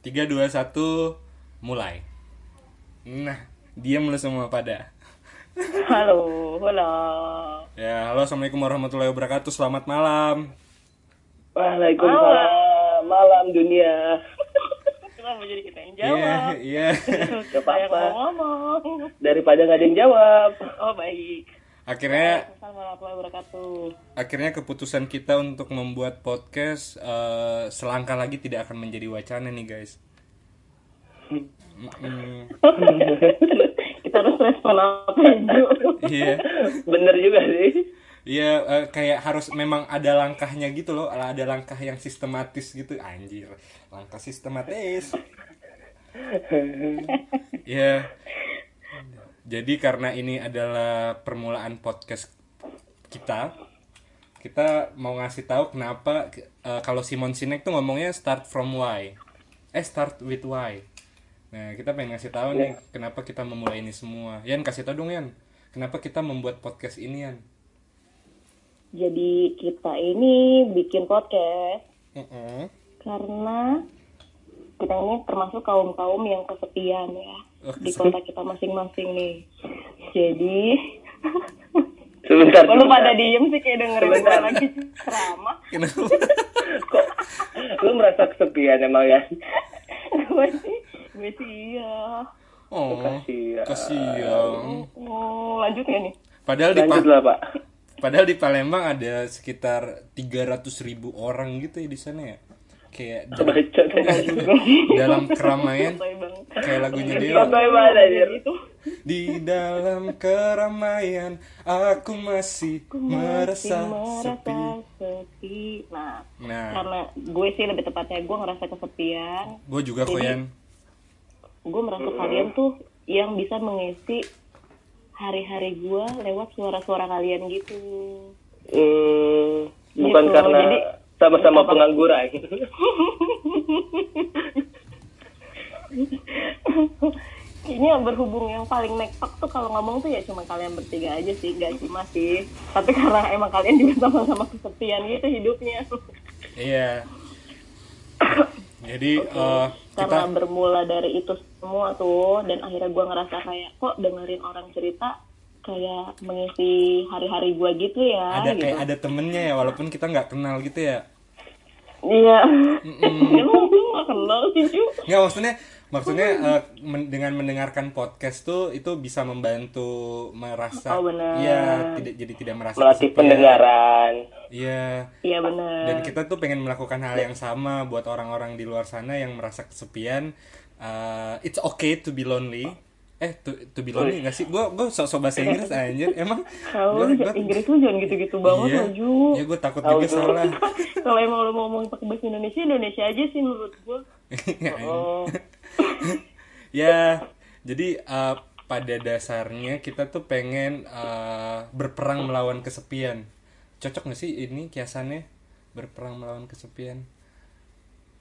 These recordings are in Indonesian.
Tiga, dua, satu, mulai. Nah, diam lu semua pada. Halo, halo. Ya, halo, assalamualaikum warahmatullahi wabarakatuh. Selamat malam. Waalaikumsalam. Malam dunia. Kenapa jadi kita yang Iya, jawab? iya. Gak Saya apa-apa. mau ngomong. Daripada nggak ada yang jawab. Oh baik. Akhirnya, akhirnya keputusan kita untuk membuat podcast eh, selangkah lagi tidak akan menjadi wacana nih, guys. Kita harus respon apa ya? Iya. Bener juga sih. Iya, eh, kayak harus memang ada langkahnya gitu loh, ada langkah yang sistematis gitu, anjir, langkah sistematis. Iya. Jadi karena ini adalah permulaan podcast kita, kita mau ngasih tahu kenapa eh, kalau Simon Sinek tuh ngomongnya start from why, eh start with why. Nah kita pengen ngasih tahu nih kenapa kita memulai ini semua. Yan kasih tau dong Yan, kenapa kita membuat podcast ini Yan? Jadi kita ini bikin podcast Mm-mm. karena kita ini termasuk kaum kaum yang kesepian ya di kota kita masing-masing nih. Jadi Sebentar. kalau sebentar. pada diem sih kayak dengerin gue Sebentar. lagi ceramah. Kenapa? Kok lu merasa kesepian emang ya? gue sih, gue sih iya. Oh, Kasihan. kasihan. Oh, lanjut ya nih? Padahal di Lanjut lah pak. padahal di Palembang ada sekitar 300 ribu orang gitu ya di sana ya. Kayak Baca. dalam keramaian kayak lagunya dia. Gitu. di dalam keramaian aku masih merasa sepi. sepi. Nah, Nah, karena gue sih lebih tepatnya gue ngerasa kesepian. gue juga kok. Gue merasa kalian tuh yang bisa mengisi hari-hari gue lewat suara-suara kalian gitu. Hmm, bukan Gitu, karena jadi- sama-sama pengangguran. Kayaknya berhubung yang paling nektok tuh kalau ngomong tuh ya cuma kalian bertiga aja sih, gak cuma sih. Tapi karena emang kalian juga sama-sama kesepian gitu hidupnya. Iya. Jadi eh, karena kita bermula dari itu semua tuh dan akhirnya gue ngerasa kayak kok dengerin orang cerita kayak mengisi hari-hari gue gitu ya ada gitu. kayak ada temennya ya walaupun kita nggak kenal gitu ya. iya emang gue gak kenal sih Nggak maksudnya maksudnya eh, men- dengan mendengarkan podcast tuh itu bisa membantu merasa Oh, benar. Iya, tidak jadi tidak merasa Melatih kesepian. pendengaran. Iya. iya bener Dan kita tuh pengen melakukan hal yang sama buat orang-orang di luar sana yang merasa kesepian. Eh, it's okay to be lonely. Eh, to, to be lonely nggak sih? Gue gue sok-sok bahasa Inggris anjir. Emang? Tahu gua- Inggris lu jangan gitu-gitu banget iya, Ju. Iya, gue takut juga salah. kalau emang lu mau ngomong pakai bahasa Indonesia Indonesia aja sih menurut gue oh ya jadi eh, pada dasarnya kita tuh pengen eh, berperang melawan kesepian. Cocok gak sih ini kiasannya? Berperang melawan kesepian?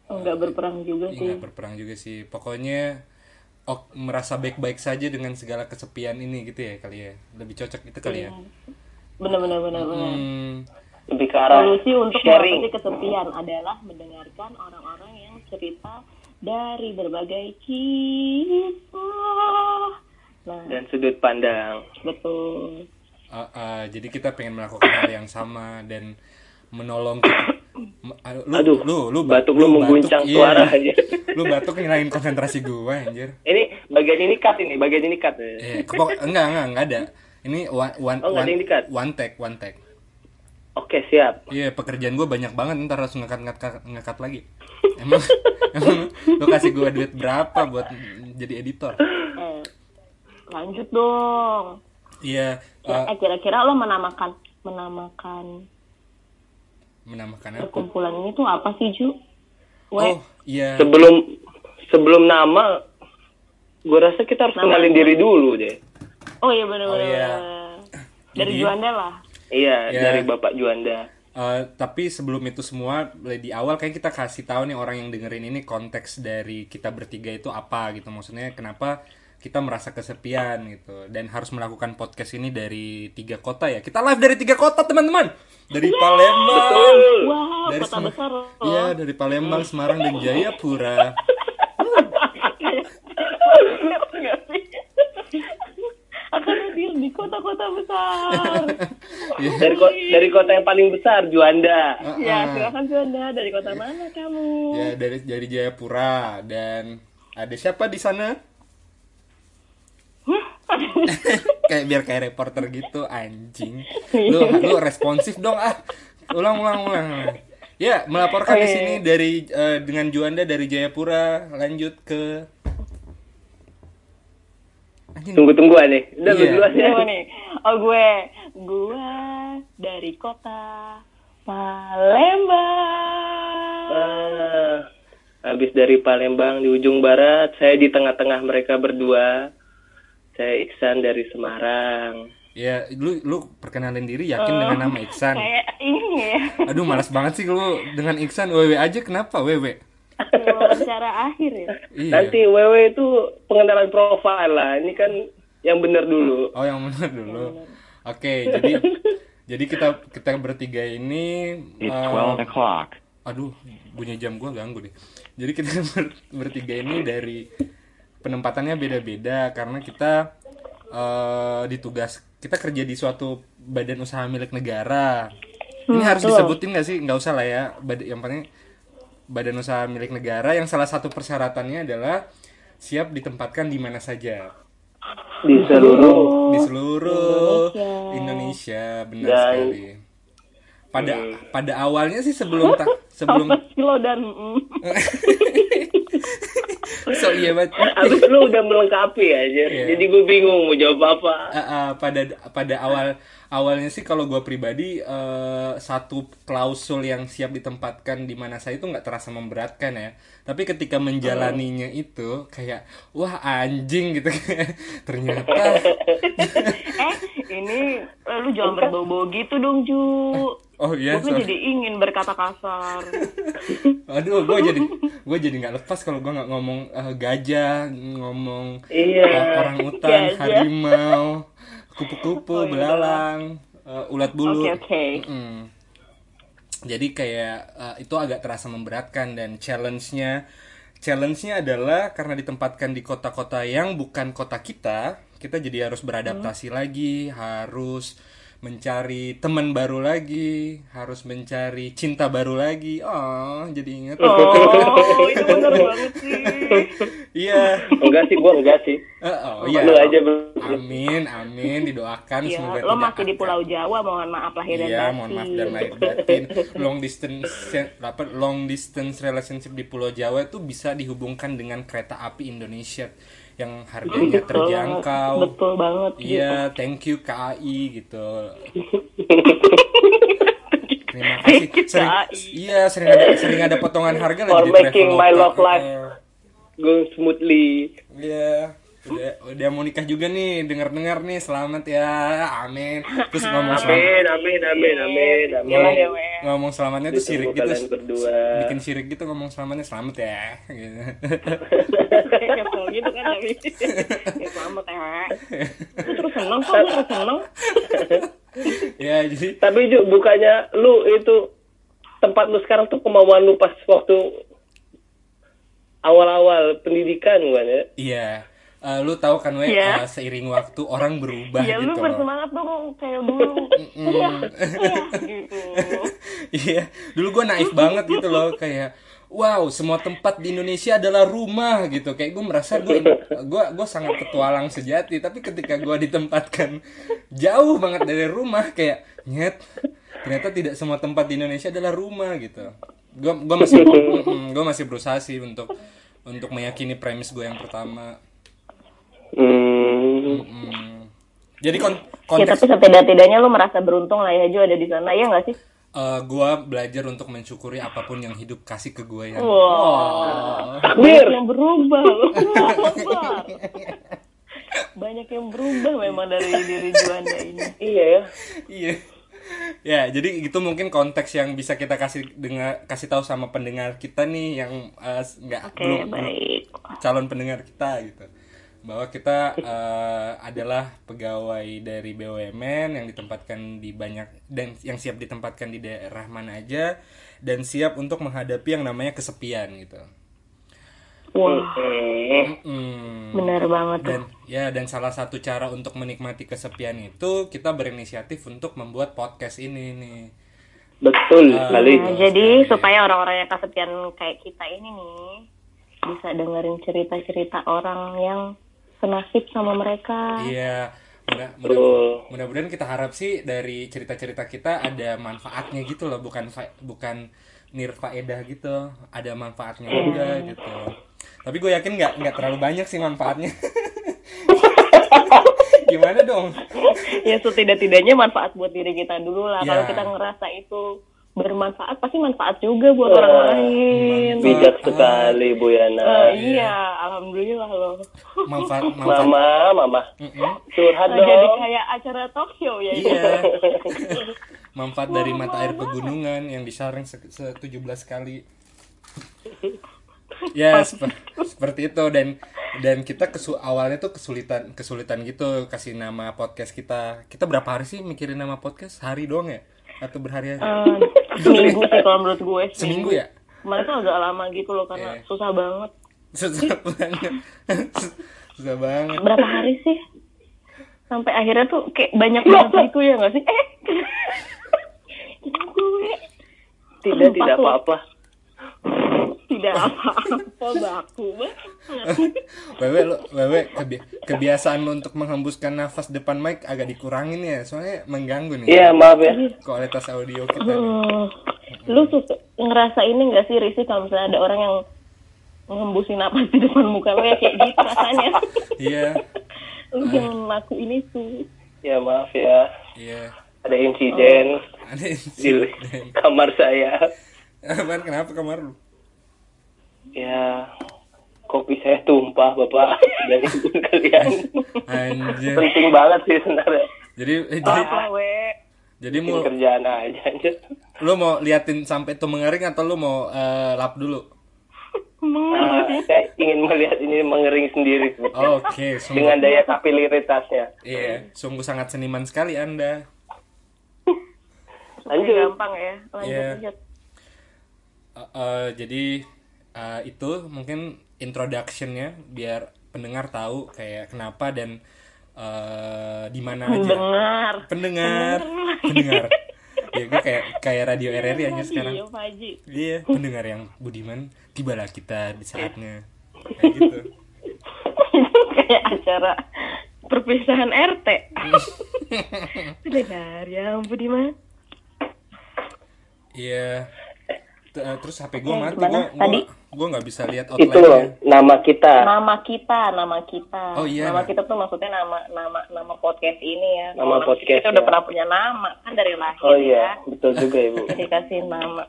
Enggak berperang juga Iya, sih. nggak berperang juga sih. Pokoknya ok, merasa baik-baik saja dengan segala kesepian ini gitu ya kali ya lebih cocok itu kali ya bener-bener bener-bener hmm, Lebih ke arah Solusi untuk sharing. mengatasi kesepian adalah mendengarkan orang-orang yang cerita dari berbagai kisah. Nah, Dan sudut pandang. betul. uh, uh, jadi kita pengen melakukan hal yang sama dan menolong uh, lu, Aduh, lu lu ba- batuk lu mengguncang iya. suara aja. lu batuk ngilangin konsentrasi gua anjir Ini bagian ini cut ini, bagian ini cut. eh kepok enggak enggak enggak ada ini one one Oh, one, one take one take Oke, siap. Iya pekerjaan gue banyak banget ntar harus ngekat ngekat ngekat lagi. Emang emang lu kasih gue duit berapa buat jadi editor? Eh, lanjut dong. Iya Kira- eh, eh, kira-kira lo menamakan menamakan menambahkan apa? perkumpulan ini tuh apa sih, Ju? Oh iya Sebelum sebelum nama gue rasa kita harus kenalin diri dulu deh. oh iya bener-bener. Oh, iya. Dari Jadi- Juanda lah. Iya, Ya. dari Bapak Juanda. Eh, tapi sebelum itu semua di awal kayak kita kasih tahu nih orang yang dengerin ini konteks dari kita bertiga itu apa gitu maksudnya kenapa kita merasa kesepian gitu dan harus melakukan podcast ini dari tiga kota ya kita live dari tiga kota teman-teman dari Palembang Wow, dari kota Sem- besar loh. Iya dari Palembang Semarang dan Jayapura? Akan hadir di kota-kota besar. Iya. Dari ko- dari kota yang paling besar, Juanda. Ya, silakan Juanda. Dari kota mana kamu? Ya dari dari Jayapura dan ada siapa di sana? kayak biar kayak reporter gitu anjing. Lu lu responsif dong ah. Ulang ulang ulang. Ya, melaporkan di sini dari eh, dengan Juanda dari Jayapura lanjut ke Anjing. Tunggu-tungguan nih. Udah Iya. berdua ya. Siapa nih? Oh gue, gue dari kota Palembang. Ah, habis dari Palembang di ujung barat, saya di tengah-tengah mereka berdua. Saya Iksan dari Semarang. Ya, lu lu perkenalin diri yakin dengan nama Iksan. Kayak ini ya, Aduh, malas banget sih lu dengan Iksan WW aja kenapa WW? wawancara akhir ya. Iya. Nanti WW itu pengenalan profil lah. Ini kan yang bener dulu. Oh, yang benar dulu. Oke, jadi jadi kita kita bertiga ini It's eh, 12 o'clock. aduh, bunyi jam gua ganggu deh. Jadi kita ber- bertiga ini dari penempatannya beda-beda karena kita eh ditugas kita kerja di suatu badan usaha milik negara. Ini harus disebutin nggak sih? Nggak usah lah ya. Bad- yang penting badan usaha milik negara yang salah satu persyaratannya adalah siap ditempatkan di mana saja Di seluruh di seluruh Indonesia, benar Dan- sekali. Pada pada awalnya sih sebelum ta- sebelum kilo dan mm. so iya banget. Abis lu udah melengkapi aja. Iya. Jadi gue bingung mau jawab apa. Ah, ah, pada pada awal awalnya sih kalau gue pribadi eh, satu klausul yang siap ditempatkan di mana saya itu nggak terasa memberatkan ya tapi ketika menjalaninya itu kayak wah anjing gitu ternyata eh ini eh, lu jangan berbau-bau gitu dong Ju. oh iya Gue jadi ingin berkata kasar. aduh gue jadi gue jadi nggak lepas kalau gue nggak ngomong eh, gajah ngomong Iya. eh, orang utan harimau kupu-kupu belalang eh, ulat bulu Oke oke. Mm. Jadi kayak uh, itu agak terasa memberatkan dan challenge-nya challenge-nya adalah karena ditempatkan di kota-kota yang bukan kota kita, kita jadi harus beradaptasi lagi, harus mencari teman baru lagi, harus mencari cinta baru lagi. Oh, jadi inget. Oh itu bener banget sih. Iya. Enggak sih, gue enggak sih. Eh, oh, iya. Lu aja. Amin, amin didoakan Iya, semoga lo masih di. Pulau Jawa, mohon maaf lahir dan Iya, batin. mohon maaf dan lahir batin. Long distance apa long distance relationship di Pulau Jawa itu bisa dihubungkan dengan kereta api Indonesia yang harganya Betul terjangkau. banget, Betul banget. Iya, thank you KAI gitu. Terima kasih. Sering, KAI. iya, sering ada sering ada potongan harga For lagi di making my love life. Heeh. Go smoothly. Iya, udah udah mau nikah juga nih, dengar-dengar nih, selamat ya, amin. Terus ngomong Amin, amin, amin, amin, amin. Gila ya, we. Ngomong selamatnya tuh sirik gitu, berdua. bikin sirik gitu ngomong selamatnya selamat ya, gitu. Gitu kan tapi. Ya selamat ya. Lu terus seneng kok, terus seneng. ya jadi Tapi Ju, bukannya lu itu tempat lu sekarang tuh kemauan lu pas waktu awal-awal pendidikan bukan ya? iya, Eh, lu tahu kan we Iya. eh, seiring waktu orang berubah Ya lu gitu bersemangat dong kayak dulu. Iya, iya, gitu. Iya, dulu gue naif banget gitu loh kayak wow semua tempat di Indonesia adalah rumah gitu kayak gue merasa gue gue gue sangat petualang sejati tapi ketika gue ditempatkan jauh banget dari rumah kayak nyet ternyata tidak semua tempat di Indonesia adalah rumah gitu gue gue masih gue masih berusaha sih untuk untuk meyakini premis gue yang pertama Hmm. Mm. jadi kon Ya konteks tapi setidak-tidaknya lu merasa beruntung lah ya Jo ada di sana, ya nggak sih? eh, gue belajar untuk mensyukuri apa pun yang hidup kasih ke gue ya Wah. Takbir. Banyak yang berubah. Banyak yang berubah memang dari diri Juanda ini. Iya ya. Iya. Ya, jadi itu mungkin konteks yang bisa kita kasih dengar kasih tahu sama pendengar kita nih yang eh, nggak Oke, belum belum- baik. calon pendengar kita gitu. Bahwa kita eh, adalah pegawai dari BUMN yang ditempatkan di banyak dan yang siap ditempatkan di daerah mana aja dan siap untuk menghadapi yang namanya kesepian gitu. Wah, Hmm. Benar banget tuh. dan ya dan salah satu cara untuk menikmati kesepian itu kita berinisiatif untuk membuat podcast ini nih Betul Ah. sekali. Nah, jadi supaya orang-orang yang kesepian kayak kita ini nih bisa dengerin cerita-cerita orang yang senasib sama mereka. iya mudah mudah mudah-mudahan kita harap sih dari cerita-cerita kita ada manfaatnya gitu loh bukan bukan nirfaedah gitu ada manfaatnya juga gitu tapi gue yakin nggak nggak terlalu banyak sih manfaatnya gimana dong ya setidak-tidaknya manfaat buat diri kita dulu lah. Ya. Kalau kita ngerasa itu bermanfaat, pasti manfaat juga buat orang lain. Bijak sekali Bu Yana. Eh, iya, alhamdulillah loh. manfaat manfaat Mama, mama. Mm-mm. Curhat Nah, jadi dong. kayak acara talk show ya. Iya. Manfaat dari mata air pegunungan yang disaring se, se 17 kali. Ya, sep- seperti itu dan dan kita kesu awalnya tuh kesulitan kesulitan gitu kasih nama podcast kita. Kita berapa hari sih mikirin nama podcast? Hari doang ya? Atau berhari-hari? Eh, seminggu sih kalau menurut gue. Seminggu ya? Kemarin tuh agak lama gitu loh karena Iya. susah banget. Susah banget. Susah banget. Berapa hari sih? Sampai akhirnya tuh kayak banyak banget gitu ya nggak sih? Eh, gue Tidak, tidak apa-apa. Tidak apa-apa baku. Wewe lo, Wewe kebi- kebiasaan lo untuk menghembuskan nafas depan mic agak dikurangin ya, soalnya mengganggu nih Iya, maaf ya. kualitas audio kita. Hmm, lu suka ngerasa ini nggak sih Risi kalau misalnya ada orang yang menghembusin napas di depan muka lo ya kayak gitu rasanya. Iya, lu jangan lakuin itu. Ya, maaf ya. iya. Ada insiden Ada di insiden. kamar saya. Apaan, kenapa kamar lu? Ya, kopi saya tumpah, Bapak. Dan ibu kalian. Anjir. Penting banget sih sebenarnya. Jadi eh, jadi Apa we? jadi mau kerjaan aja. anjir. lu mau liatin sampai itu mengering atau lu mau eh, lap dulu? Nah, saya ingin melihat ini mengering sendiri sebetulnya. Oke, sungguh dengan daya kapilaritasnya. iya, sungguh sangat seniman sekali Anda. Lanjut. Gampang ya. Lanjut Iya. lanjut. Eh, eh, jadi eh, itu mungkin introductionnya biar pendengar tahu kayak kenapa dan eh, di mana aja. Dengar. pendengar. Pendengar. Ya gue kayak kayak radio RRI aja sekarang. Iya, iya pendengar yang budiman. Tibalah kita di saatnya. Kayak gitu. Kayak acara perpisahan RT. Dengar ya ampun Dimas. iya. Eh, terus HP gue mati gue Tadi? Gue nggak bisa lihat Itu loh, nama kita. Nama kita, nama kita. Oh, iya, Nama nah. kita tuh maksudnya nama nama nama podcast ini ya. Nama Kalau podcast, Kita udah ya. pernah punya nama kan dari lahir Oh ya. iya, betul juga Ibu. Jadi kasih nama.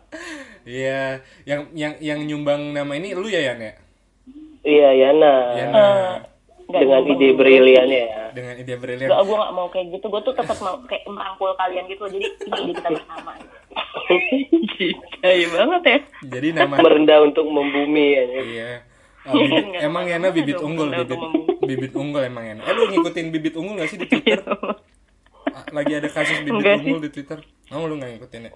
iya yang yang yang nyumbang nama ini lu ya Yan ya Iya, Yana. Yana Nggak Dengan ide briliannya ya. dengan ide brilian Gak, gue gak mau kayak gitu. Gue tuh tetap mau kayak merangkul kalian gitu. Jadi ini ide kita bersama. Iya banget ya. jadi nama Merendah untuk membumi ya. Iya. Ah, bibit- Nggak emang Yana bibit dong, unggul, bibit, bibit unggul emang Yana. Eh lu ngikutin bibit unggul gak sih di Twitter? Ah, Lagi ada kasus bibit Enggak sih. unggul di Twitter. Mau lu gak ngikutin ya?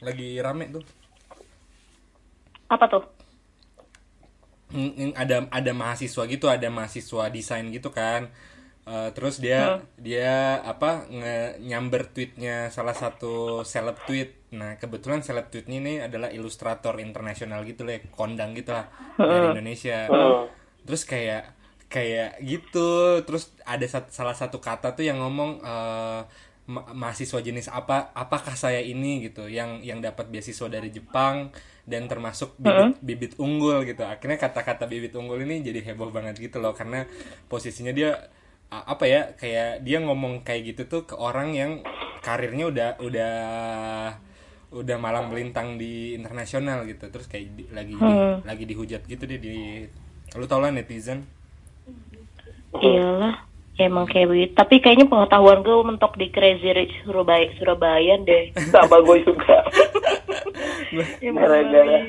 Lagi rame tuh. Apa tuh? Hmm, hmm, ada ada mahasiswa gitu, ada mahasiswa desain gitu kan. Eh, terus dia dia apa nge nyamber tweetnya salah satu seleb tweet. Nah kebetulan seleb tweetnya ini adalah ilustrator internasional gitu lah, kondang gitu lah dari Indonesia. Terus kayak kayak gitu, terus ada sat- salah satu kata tuh yang ngomong eh, ma- mahasiswa jenis apa apakah saya ini? gitu. Yang yang dapat beasiswa dari Jepang dan termasuk bibit, bibit unggul gitu. Akhirnya kata-kata bibit unggul ini jadi heboh banget gitu loh karena posisinya dia apa ya kayak dia ngomong kayak gitu tuh ke orang yang karirnya udah udah udah malang melintang di internasional gitu. Terus kayak di- lagi di- lagi dihujat gitu dia di lu tau lah netizen? Iyalah. Emang kayak begitu. Tapi kayaknya pengetahuan gue mentok di Crazy Rich Surabaya, Surabaya deh. Sama gue juga. Ya, Gara-gara.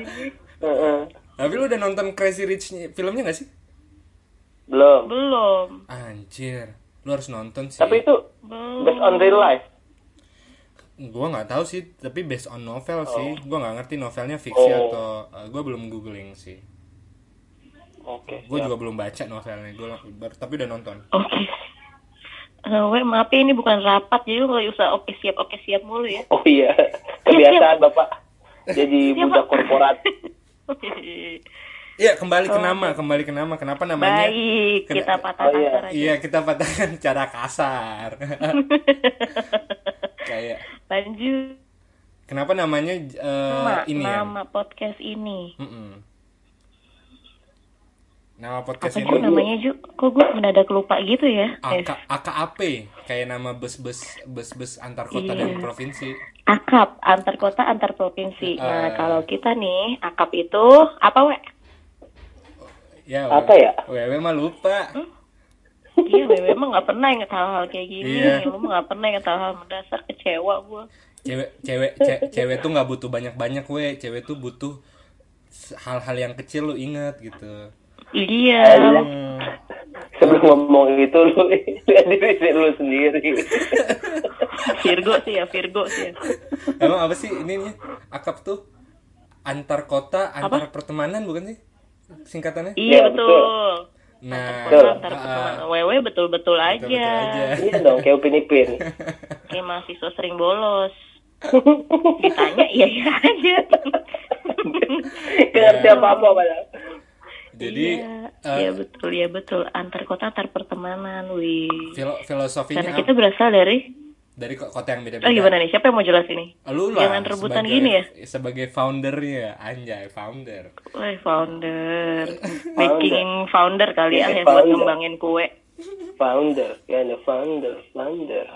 Heeh. tapi lu udah nonton Crazy Rich filmnya gak sih Belum. Belum. anjir lu harus nonton sih Tapi itu based on real life. gua nggak tahu sih tapi based on novel sih gua nggak ngerti novelnya fiksi Oh. atau uh, gua belum googling sih Oke. Gue juga belum baca novelnya, gue tapi udah nonton. Oke. Eh, we, maaf ya, ini bukan rapat, jadi lu nggak usah oke siap, oke siap mulu ya. Oh iya, kebiasaan Bapak. Jadi budak korporat. Iya, kembali ke nama, kembali ke nama. Kenapa namanya? Baik, Kena- kita patah Oh, iya. aja. Iya, kita patahkan cara kasar. Kayak Lanjut. kenapa namanya eh, Nama, ini ya? nama podcast ini. Mm-mm. Nama podcast Apa ini sih namanya, Ju? Kok gue mendadak lupa gitu ya? AK, AKAP, kayak nama bus-bus bus-bus antar kota dan Iya. provinsi. akap, antar kota, antar provinsi. Nah, Eh. kalau kita nih, akap itu, apa, we? Ya, Apa ya? Wewe mah lupa. Iya, Wewe emang gak pernah inget hal-hal kayak gini. Iya. Lu mah gak pernah inget hal-hal mendasar, kecewa gue. Cewek cewek ce- cewek tuh nggak butuh banyak-banyak we, cewek tuh butuh hal-hal yang kecil lu ingat gitu. Iya. Hmm. Sebelum ngomong itu lu lihat diri lu sendiri. Virgo sih ya, Virgo sih ya. Emang apa sih ini nih? Akap tuh antar kota, antar pertemanan bukan sih? Singkatannya? Iya, Iya, betul. Nah, Betul. Antar ah, pertemanan. Wewe betul-betul aja. betul-betul aja. Iya dong, kayak Upin Ipin. Kayak mahasiswa sering bolos. Ditanya, iya iya aja. Gak ngerti apa-apa padahal. Jadi iya, eh, iya betul, ya betul. Antar kota, antar pertemanan, wih. filo- filosofinya Karena kita berasal dari dari ko- kota yang Oh beda-beda. gimana nih? Siapa yang mau jelas ini? Lu lah Jangan rebutan sebagai- gini ya. Sebagai foundernya, anjay, founder. Wah, founder. Making founder kali ya, yang buat ngembangin kue. Founder, ya founder, founder.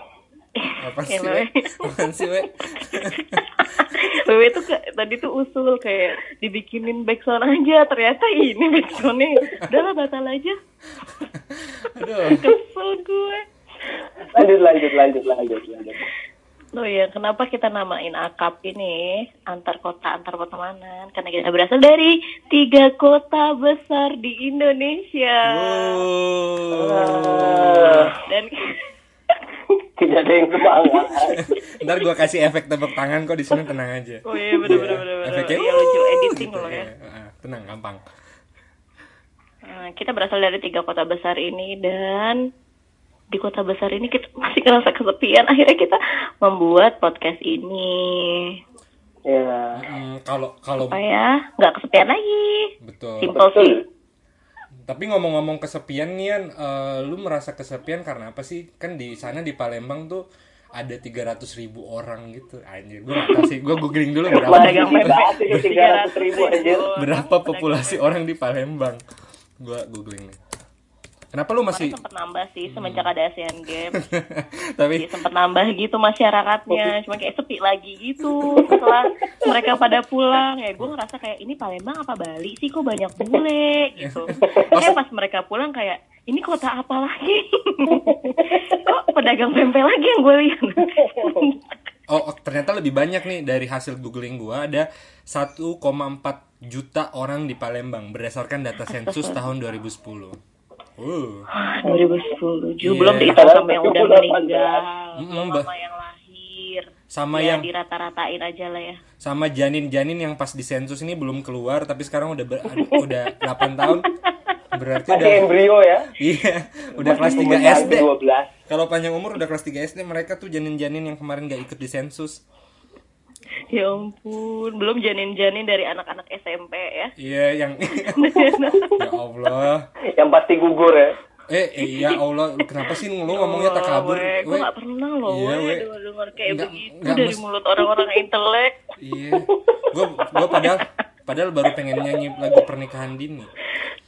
Apa Ya, sih? We? Apaan sih, we? Wewe tuh kayak, tadi tuh usul kayak dibikinin backsound aja. Ternyata ini backsoundnya. Udah lah, batal aja. Aduh. Kesel gue. Lanjut, lanjut, lanjut, lanjut, lanjut. Oh iya, kenapa kita namain akap ini antar kota antar pertemanan? Karena kita berasal dari tiga kota besar di Indonesia. Oh. Dan Tidak ada yang semangat. Ntar gua kasih efek tepuk tangan kok di sini tenang aja. oh iya bener bener bener bener. Efeknya Iya lucu editing gitu, loh ya. Ah, Tenang, gampang. Nah, kita berasal dari tiga kota besar ini dan di kota besar ini kita masih ngerasa kesepian. Akhirnya kita membuat podcast ini Ya. Mm, Kalau kalau supaya nggak kesepian lagi. betul. Simple sih. Tapi ngomong-ngomong kesepian nih, Yan, eh, lu merasa kesepian karena apa sih? Kan di sana di Palembang tuh ada 300 ribu orang gitu. Anjir, gue gak tau sih. Gue googling dulu berapa, Pedagang Bahas itu 300 ribu anjir. berapa populasi orang di Palembang. Gue googling nih. Kenapa lu masih... Sempat nambah sih semenjak ada Asian Games. Tapi Iya sempat nambah gitu masyarakatnya. Cuma kayak sepi lagi gitu. Setelah mereka pada pulang ya gue ngerasa kayak ini Palembang apa Bali sih? Kok banyak bule? gitu. Kayak pas mereka pulang kayak ini kota apa lagi? Kok pedagang pempek lagi yang gue lihat? Oh, oh, ternyata lebih banyak nih dari hasil googling gua ada 1,4 juta orang di Palembang berdasarkan data sensus tahun 2010. Uh. 2010 Iya. belum dihitung sama yang udah meninggal Mm, Mbak. sama yang lahir Sama ya yang dirata-ratain aja lah ya sama janin-janin yang pas di sensus ini belum keluar tapi sekarang udah ber- udah 8 tahun. Berarti Masih udah embrio ya. iya, udah kelas 3 Umur SD. 12. Kalau panjang umur udah kelas 3 SD mereka tuh janin-janin yang kemarin gak ikut di sensus. Ya ampun belum janin-janin dari anak-anak SMP ya Iya, yang ya Allah. Yang pasti gugur ya. Eh, eh, ya Allah, kenapa sih lu ngomongnya tak kabur? gue We? gak pernah loh Iya, we, dengar kayak Nggak- begitu nggak dari mus- mulut orang-orang intelek Iya. Gua gua padahal padahal baru pengen nyanyi lagu pernikahan dini.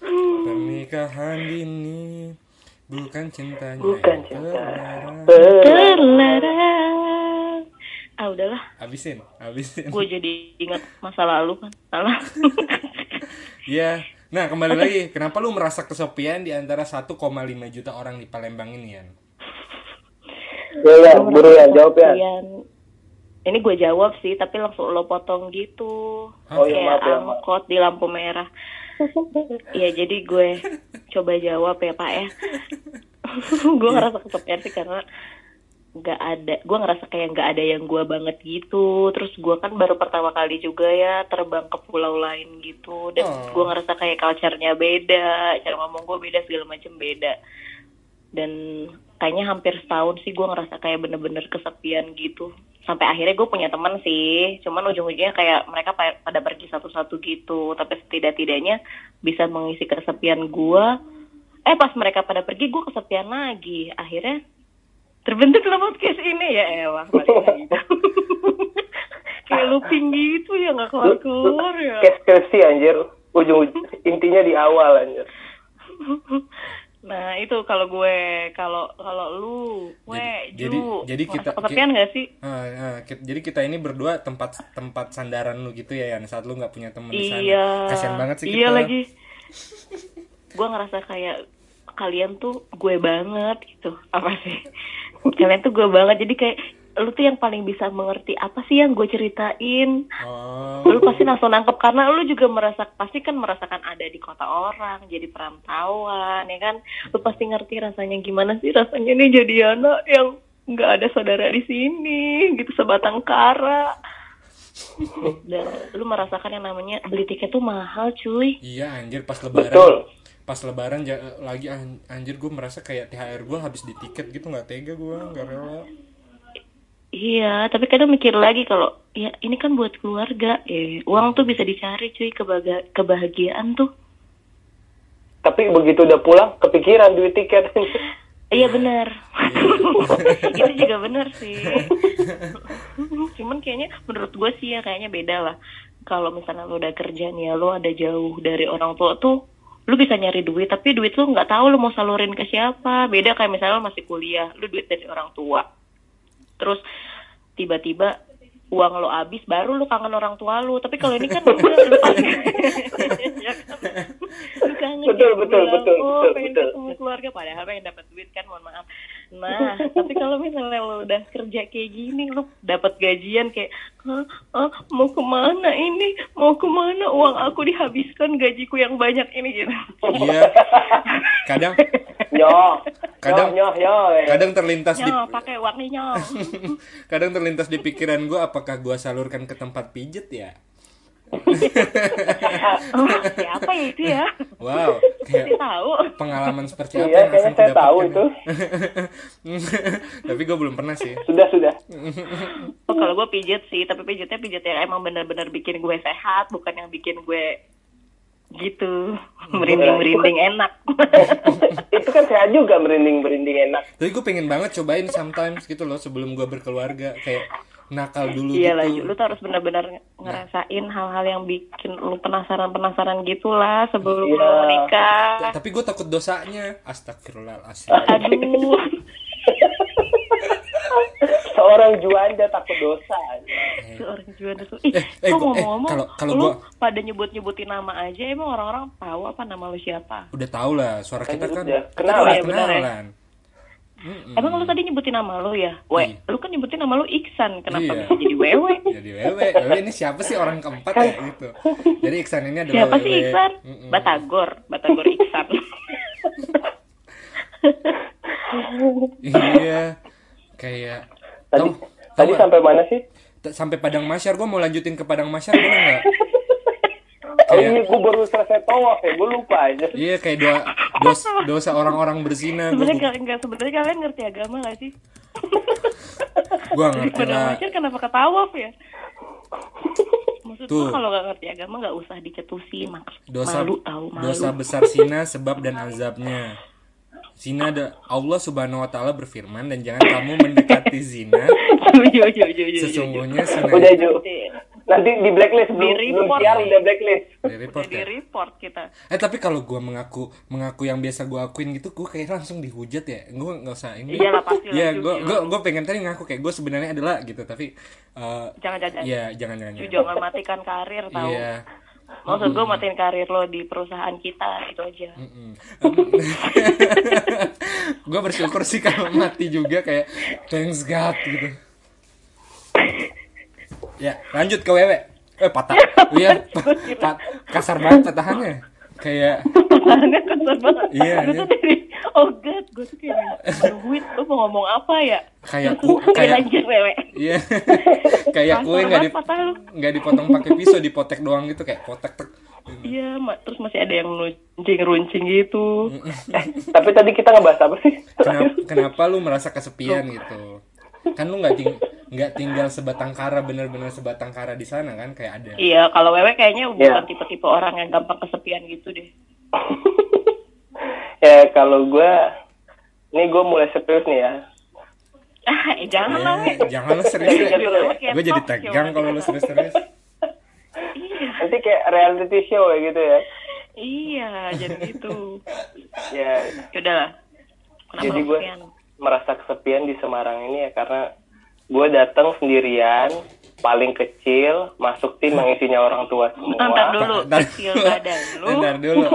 Pernikahan dini bukan cintanya. Bukan cinta. terlarang. Ah udahlah. Habisin, habisin. gue jadi ingat masa lalu kan. Salah. Iya. Nah, kembali lagi, kenapa lu merasa kesepian di antara 1,5 juta orang di Palembang ini, Yan? Ya ya, buru ya jawab ya. Ini gue jawab sih tapi langsung lo potong gitu. Oh, kayak maaf ya, maaf. angkot di lampu merah. Ya jadi gue coba jawab ya pak ya. Gue ngerasa kesepian sih karena nggak ada gue ngerasa kayak nggak ada yang gue banget gitu. Terus gue kan baru pertama kali juga ya terbang ke pulau lain gitu. Dan Oh. gue ngerasa kayak culture-nya beda cara ngomong gue beda segala macam beda. Dan kayaknya hampir setahun sih gue ngerasa kayak bener-bener kesepian gitu. Sampai akhirnya gue punya teman sih. Cuman ujung-ujungnya kayak mereka pa- pada pergi satu-satu gitu. Tapi setidak-tidaknya bisa mengisi kesepian gue eh pas mereka pada pergi gue kesepian lagi. Akhirnya terbentuk lah podcast ini ya elah kayak looping gitu ya nggak keluar keluar ya. Kayak skripsi anjir. Ujung intinya di awal anjir. nah itu kalau gue kalau kalau lu gue Jadi- Ju, jadi- jadi kita- kesepian nggak sih? Ah, ah, ki- jadi kita ini berdua tempat tempat sandaran lu gitu ya Yan. Saat lu nggak punya temen di sana. Iya. Kasian banget sih iya kita. lagi. Gue ngerasa kayak kalian tuh gue banget gitu. Apa sih kalian tuh gue banget. Jadi kayak lu tuh yang paling bisa mengerti apa sih yang gue ceritain. Oh. Lu pasti langsung nangkep karena lu juga merasa pasti kan merasakan ada di kota orang jadi perantauan ya kan? Lu pasti ngerti rasanya gimana sih rasanya nih jadi anak yang nggak ada saudara di sini gitu sebatang kara. Dan lu merasakan yang namanya beli tiket tuh mahal cuy. Iya anjir pas lebaran. Betul. Pas lebaran ja- lagi an- anjir gue merasa kayak THR gue habis di tiket gitu nggak tega gue nggak rela Iya, tapi kadang mikir lagi kalau ya ini kan buat keluarga. Eh, uang tuh bisa dicari cuy kebaga- kebahagiaan tuh. Tapi begitu udah pulang kepikiran duit tiket. Iya benar. itu juga benar sih. Cuman kayaknya menurut gue sih ya kayaknya beda lah. Kalau misalnya lo udah kerja nih ya, lo ada jauh dari orang tua tuh, lu bisa nyari duit, tapi duit lu nggak tahu lu mau salurin ke siapa. Beda kayak misalnya lo masih kuliah, lu duit dari orang tua. Terus tiba-tiba uang lo habis, baru lu kangen orang tua lu. Tapi kalau ini kan udah lu Ya kan? Lu kangen Betul, betul, bilang, betul, oh, betul, pengen betul. ketemu keluarga padahal pengen dapat duit kan mohon maaf. Nah tapi kalau misalnya lo udah kerja kayak gini lo dapat gajian kayak "Hah, ah, mau ke mana ini? Mau ke mana? Uang aku dihabiskan gajiku yang banyak ini gitu. Iya. Kadang Nyoh. Kadang- nyoh, nyoh, nyoh. kadang terlintas di nyong pakai uangnya kadang terlintas di pikiran gue apakah gue salurkan ke tempat pijet ya oh, siapa ya itu ya wow kayak tahu pengalaman seperti apa Iya, yang kayaknya akan saya tahu kudapatkan itu. ya? tapi gue belum pernah sih Sudah, sudah. oh, kalau gue pijet sih tapi pijetnya pijet yang emang benar-benar bikin gue sehat bukan yang bikin gue gitu merinding merinding enak Itu kan sehat juga merinding-merinding enak. tapi gue pengen banget cobain sometimes gitu loh sebelum gue berkeluarga kayak nakal dulu Iya lah, gitu lu tuh harus benar-benar ngerasain hal-hal yang bikin lu penasaran-penasaran gitulah sebelum Iya. lu menikah. tapi gue takut dosanya astagfirullahaladzim Aduh, Seorang juanda takut dosa. seorang juara tuh. Ih, Eh, eh, kok eh, ngomong-ngomong, kalau- kalau lu gua- pada nyebut-nyebutin nama aja, emang orang-orang tahu apa nama lu siapa? udah tau lah suara kita kan Udah, kenalan. udah Iya, benar ya. Mm-mm. Emang lu tadi nyebutin nama lu ya? We, Iya. lu kan nyebutin nama lu Iksan, kenapa Iya. bisa jadi Wewe? jadi wewe wewe ini siapa sih orang keempat ya gitu jadi Iksan ini adalah Siapa sih. Iksan? Mm-mm. Batagor, Batagor Iksan. iya kayak Tadi, tau, tadi tau sampai mana sih? sampai Padang Masyar gue mau lanjutin ke Padang Masyar boleh nggak Oh Kayak- iya, gue baru selesai tawaf ya, gue lupa aja. iya kayak doa dos, dosa orang-orang berzina gue sebenarnya kalian nggak sebenarnya kalian ngerti agama gak sih? gue ngerti Pada lah macam kenapa ketawaf ya? Maksud Tuh. kalau gak ngerti agama gak usah dicetusin mak dosa malu tahu malu. dosa besar zina sebab dan azabnya Zina ada Allah Subhanahu wa taala berfirman dan jangan kamu mendekati zina Yo, yo, yo, yo, yo, yo. sesungguhnya zina Udah. Nanti di blacklist belum, Di belum report siar udah blacklist. di report di ya. report kita. Eh tapi kalau gue mengaku mengaku yang biasa gue akuin gitu, gue kayak langsung dihujat ya. Gue nggak usah ini. Iyalah, pasti lah, Iya, Ju, gue gue gue pengen tadi ngaku kayak gue sebenarnya adalah gitu, tapi eh Jangan jangan. Iya, jangan jangan. Ju, jangan. jangan matikan karir tahu. Iya. Maksud gue matiin karir lo di perusahaan kita itu aja. gue bersyukur sih kalau mati juga kayak thanks God gitu. Ya, lanjut ke wewe. Eh patah. Iya, pa- pa- kasar banget patahannya. Kayak perasaan kasar banget Iya, gue iya. dari oh god gue tuh kayak nungguin lu mau ngomong apa ya Kayak ku- kayak lanjut wewe Iya. kayak kue nggak di nggak dipotong pakai pisau, dipotek doang gitu kayak potek tek. iya ma- terus masih ada yang runcing runcing gitu Tapi tadi kita ngebahas apa sih? Kenapa, kenapa lu merasa kesepian gitu? Kan lu nggak ting nggak tinggal sebatang kara bener-bener sebatang kara di sana kan kayak ada. iya kalau wewe kayaknya bukan Iya. tipe-tipe orang yang gampang kesepian gitu deh ya kalau gue, ini gue mulai serius nih ya. ah eh, jangan lah we Eh, jangan lu serius. Iya, iya. Gue jadi tegang kalau lu serius-serius. iya Nanti kayak reality show ya gitu ya. iya jadi gitu Ya, lah kenapa Jadi gue- kesepian merasa kesepian di Semarang ini ya karena gue datang sendirian, paling kecil, masuk tim yang isinya orang tua semua. Ntar dulu, Ntar- kecil badan lu. Ntar dulu.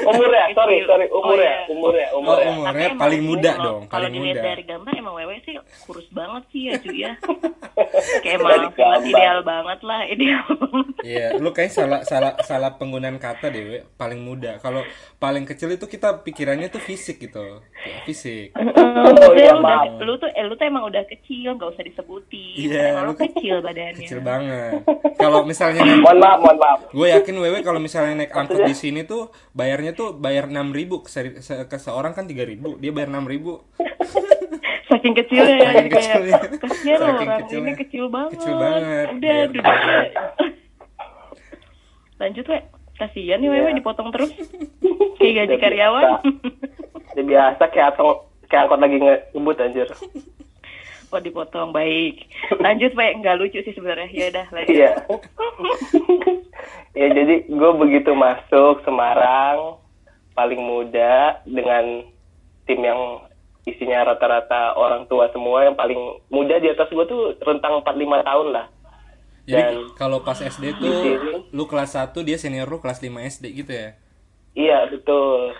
Umurnya, sorry, Kecil. sorry, Oh, umurnya, iya. umurnya, Oh, umurnya. umurnya Tapi emang paling muda kalau- dong, Kalau paling dilihat muda. dari gambar emang wewe sih kurus banget sih ya cuy ya. Kayak emang ideal banget lah, ideal banget. Iya, lu kayak salah salah salah penggunaan kata deh, We. paling muda. Kalau paling kecil itu kita pikirannya tuh fisik gitu. Kayak fisik. Oh, Maksudnya iya, lu, udah, lu tuh eh, lu tuh emang udah kecil, gak usah disebutin. Iya, emang lu lu kecil badannya. Kecil banget. Kalau misalnya naik Mohon maaf, mohon maaf. gue yakin wewe kalau misalnya naik angkot di sini tuh bayarnya tuh bayar enam ribu ke, se- ke seorang kan tiga ribu dia bayar enam ribu Saking kecilnya ya, Saking kecilnya. kasihan Saking orang kecilnya. ini kecil banget. Kecil banget. Udah, aja. Lanjut, we. Kasihan nih, wewe Iya. dipotong terus. Kayak gaji Udah karyawan. biasa. Udah biasa kayak angkot, kayak angkot lagi nge- ngebut anjir. Oh dipotong baik. Lanjut Pak, nggak lucu sih sebenarnya. Ya udah lanjut. Iya. ya jadi gue begitu masuk Semarang paling muda dengan tim yang isinya rata-rata orang tua semua yang paling muda di atas gue tuh rentang 45 tahun lah. jadi Dan- kalau pas SD tuh sini. lu kelas 1 dia senior lu kelas 5 SD gitu ya Iya betul.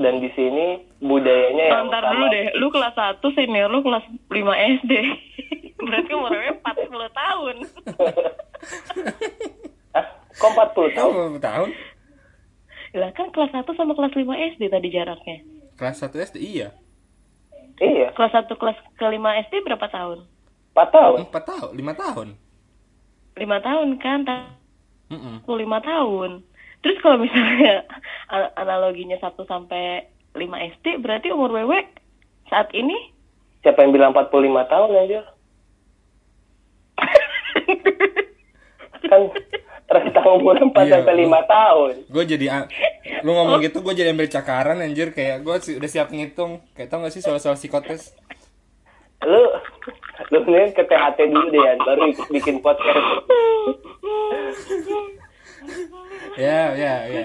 Dan di sini budayanya yang Ntar sama- dulu deh, lu kelas 1, senior lu kelas 5 SD. Berarti umurnya 40 tahun. Ah, kok 40 tahun? oh tahun Lah kan kelas 1 sama kelas 5 SD tadi jaraknya. kelas 1 SD iya Iya, Kelas 1 kelas ke 5 SD berapa tahun? 4 tahun. 4 tahun 5 tahun 5 tahun kan? Mm-mm. 5 tahun. Terus kalau misalnya analoginya 1 sampai 5 SD berarti umur wewe saat ini Siapa yang bilang 45 tahun aja? kan rentang umur 4 Iya, sampai 5 tahun. gue jadi lu ngomong gitu gue jadi ambil cakaran anjir kayak gue udah siap ngitung kayak tau gak sih soal-soal psikotes Lu lu nih ke THT dulu deh ya, baru ikut bikin podcast. ya ya ya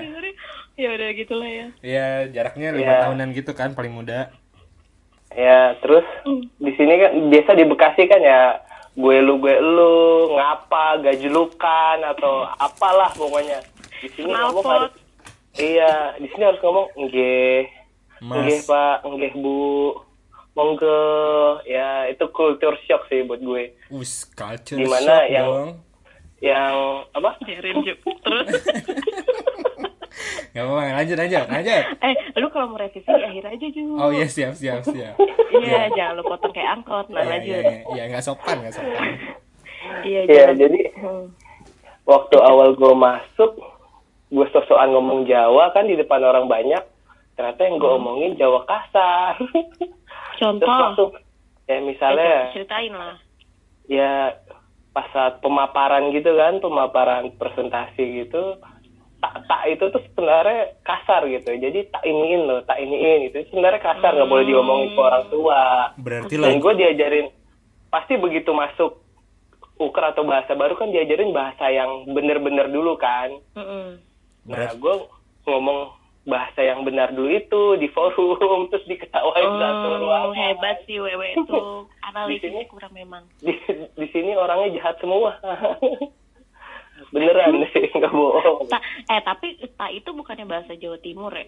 ya udah gitulah ya. ya jaraknya lima Iya. tahunan gitu kan paling muda Ya, terus di sini kan biasa di Bekasi kan ya gue lu gue lu ngapa gajlukan atau apalah pokoknya. Di sini ngomong harus Iya, di sini harus ngomong nggih. Nggih, Pak, nggih, Bu. Monggo. Ya, itu culture shock sih buat gue. us culture Gimana shock yang- dong Yang apa? Biarin Ju. Terus Gak apa-apa, lanjut, lanjut, lanjut. eh lu kalau mau revisi akhir aja Ju. Oh iya, siap, siap, siap. Iya, jangan lu potong kayak angkot. Nah, Iya, lanjut. iya, iya, nggak sopan, nggak sopan. Iya, Iya, jangan. jadi Hmm. waktu awal gue masuk, gue sok-sokan ngomong Jawa kan di depan orang banyak. Ternyata yang gue omongin Jawa kasar. Terus Contoh. langsung, ya Eh, misalnya, ceritain lah. ya pas saat pemaparan gitu kan, pemaparan presentasi gitu, tak tak itu tuh sebenarnya kasar gitu. Jadi tak iniin loh, tak iniin itu sebenarnya kasar nggak boleh diomongin ke orang tua. Berarti Dan lah, gue diajarin pasti begitu masuk uker atau bahasa baru kan diajarin bahasa yang bener-bener dulu kan. Mm-mm. Nah Berat. gue ngomong bahasa yang benar dulu itu di forum terus diketawain satu Oh, ruangan. hebat sih Wewe itu. Analisisnya sini- kurang memang. Di, di sini orangnya jahat semua. Beneran deh, nggak bohong. Ta- eh, tapi ta itu bukannya bahasa Jawa Timur ya?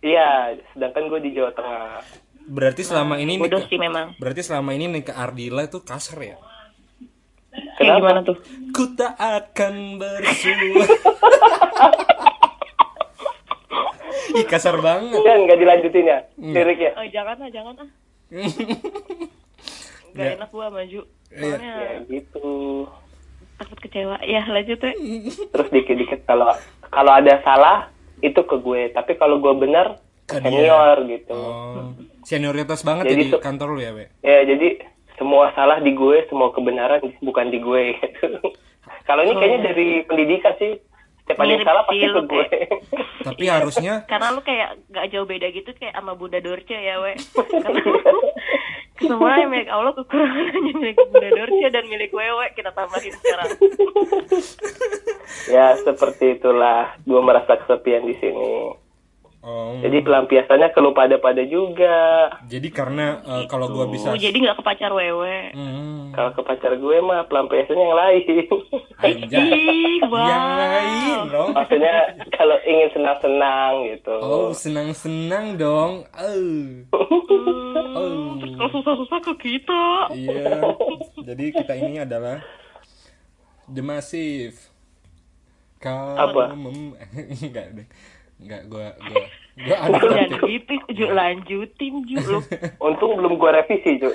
Iya, sedangkan gue di Jawa Tengah. berarti selama ini nih, Bodoh sih memang. berarti selama ini nih ke Ardila itu kasar ya? Kayak Kenapa? gimana tuh? Ku tak akan bersua. Ih, kasar banget. Enggak, enggak dilanjutin ya liriknya. Oh, jangan ah, jangan ah. Gak Ya. enak gua maju. Iya. Soalnya Ya gitu. takut kecewa. Ya, lanjut ya. Terus dikit-dikit kalau kalau ada salah itu ke gue, tapi kalau gue bener Ke dia. senior gitu. Oh, senioritas banget Jadi ya di kantor lu ya, Be? Ya jadi semua salah di gue, semua kebenaran bukan di gue gitu. kalau ini kayaknya dari pendidikan sih. Yang Mirip salah pasti ke lu, gue. Tapi harusnya Karena lu kayak gak jauh beda gitu kayak sama Bunda Dorce ya, we. Karena semua yang milik Allah kekurangan hanya milik Bunda Dorce dan milik Wewe kita tambahin sekarang. ya seperti itulah gue merasa kesepian di sini. Oh, Jadi pelampiasannya ke lu pada-pada juga. jadi karena eh, kalau gua bisa Oh, jadi nggak ke pacar Wewe. Hmm, Kalau ke pacar gue mah pelampiasannya yang lain. anjay. Ih, wow. Yang lain dong. Maksudnya kalau ingin senang-senang gitu. Oh, senang-senang dong. Oh. Oh. Kalau susah-susah ke kita. Iya. Jadi kita ini adalah The Massive. Kau Apa? mem- enggak deh. Enggak gua gua gua ada topik. gitu, Ju, lanjutin Ju lu. Untung belum gue revisi, Cuk.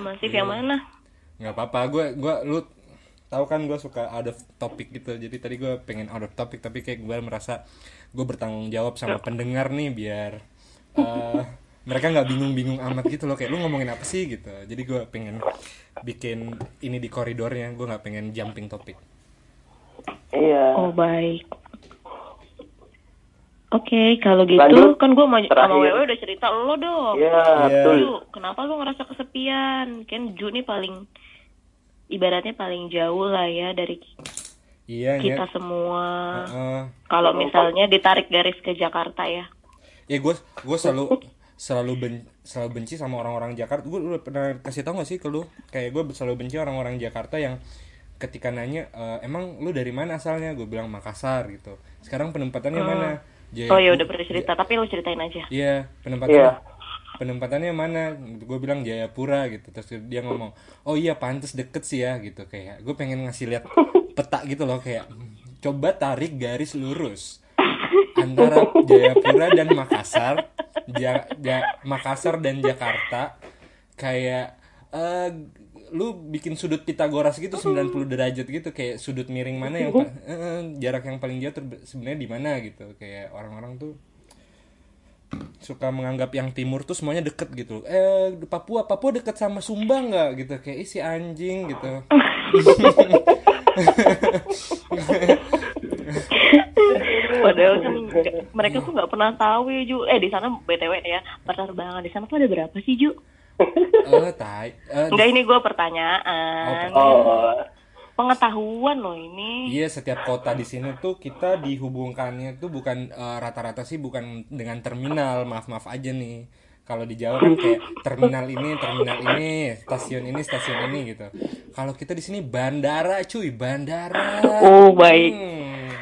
Masif yang mana? Enggak apa-apa. Gua gua lu tahu kan gue suka out of topic gitu. Jadi tadi gue pengen out of topic tapi kayak gue merasa gue bertanggung jawab sama pendengar nih biar eh, mereka nggak bingung-bingung amat gitu loh kayak lu ngomongin apa sih gitu. Jadi gue pengen bikin ini di koridornya. Gue nggak pengen jumping topik. Iya. Oh baik. Oke, kalau gitu Lanjut. kan gue sama Terakhir. Wewe udah cerita lo dong. Iya, Iya. betul. Ju, kenapa lu ngerasa kesepian? Kan Ju nih paling ibaratnya paling jauh lah ya dari Iya, kita Nyet. semua. Heeh. Kalau misalnya ditarik garis ke Jakarta ya. ya gue gue selalu selalu ben, selalu benci sama orang-orang Jakarta gue udah pernah kasih tau gak sih ke lu kayak gue selalu benci orang-orang Jakarta yang ketika nanya "E, emang lu dari mana asalnya gue bilang Makassar gitu sekarang penempatannya mana Jaya- Oh ya udah pernah cerita, tapi lu ceritain aja. iya penempatannya Iya. penempatannya mana gue bilang Jayapura gitu terus dia ngomong oh iya pantes deket sih ya gitu kayak gue pengen ngasih lihat peta gitu loh kayak "Hmm, coba tarik garis lurus antara Jayapura dan Makassar ja, Ja- Makassar dan Jakarta kayak eh lu bikin sudut Pitagoras gitu 90 derajat gitu kayak sudut miring mana yang pa- eh, jarak yang paling jauh sebenarnya di mana gitu. Kayak orang-orang tuh suka menganggap yang timur tuh semuanya deket gitu eh Papua Papua deket sama Sumba nggak? Gitu kayak isi anjing gitu. Padahal kan mereka tuh nggak pernah tahu ya Ju. Eh di sana btw ya penerbangan di sana tuh ada berapa sih Ju? eh tai eh, Enggak ini gue pertanyaan. Oh, Pengetahuan loh ini. Iya setiap kota di sini tuh kita dihubungkannya tuh bukan eh, rata-rata sih bukan dengan terminal maaf maaf aja nih kalau di Jawa kan kayak terminal ini terminal ini stasiun ini stasiun ini gitu kalau kita di sini bandara cuy bandara Oh baik. Hmm.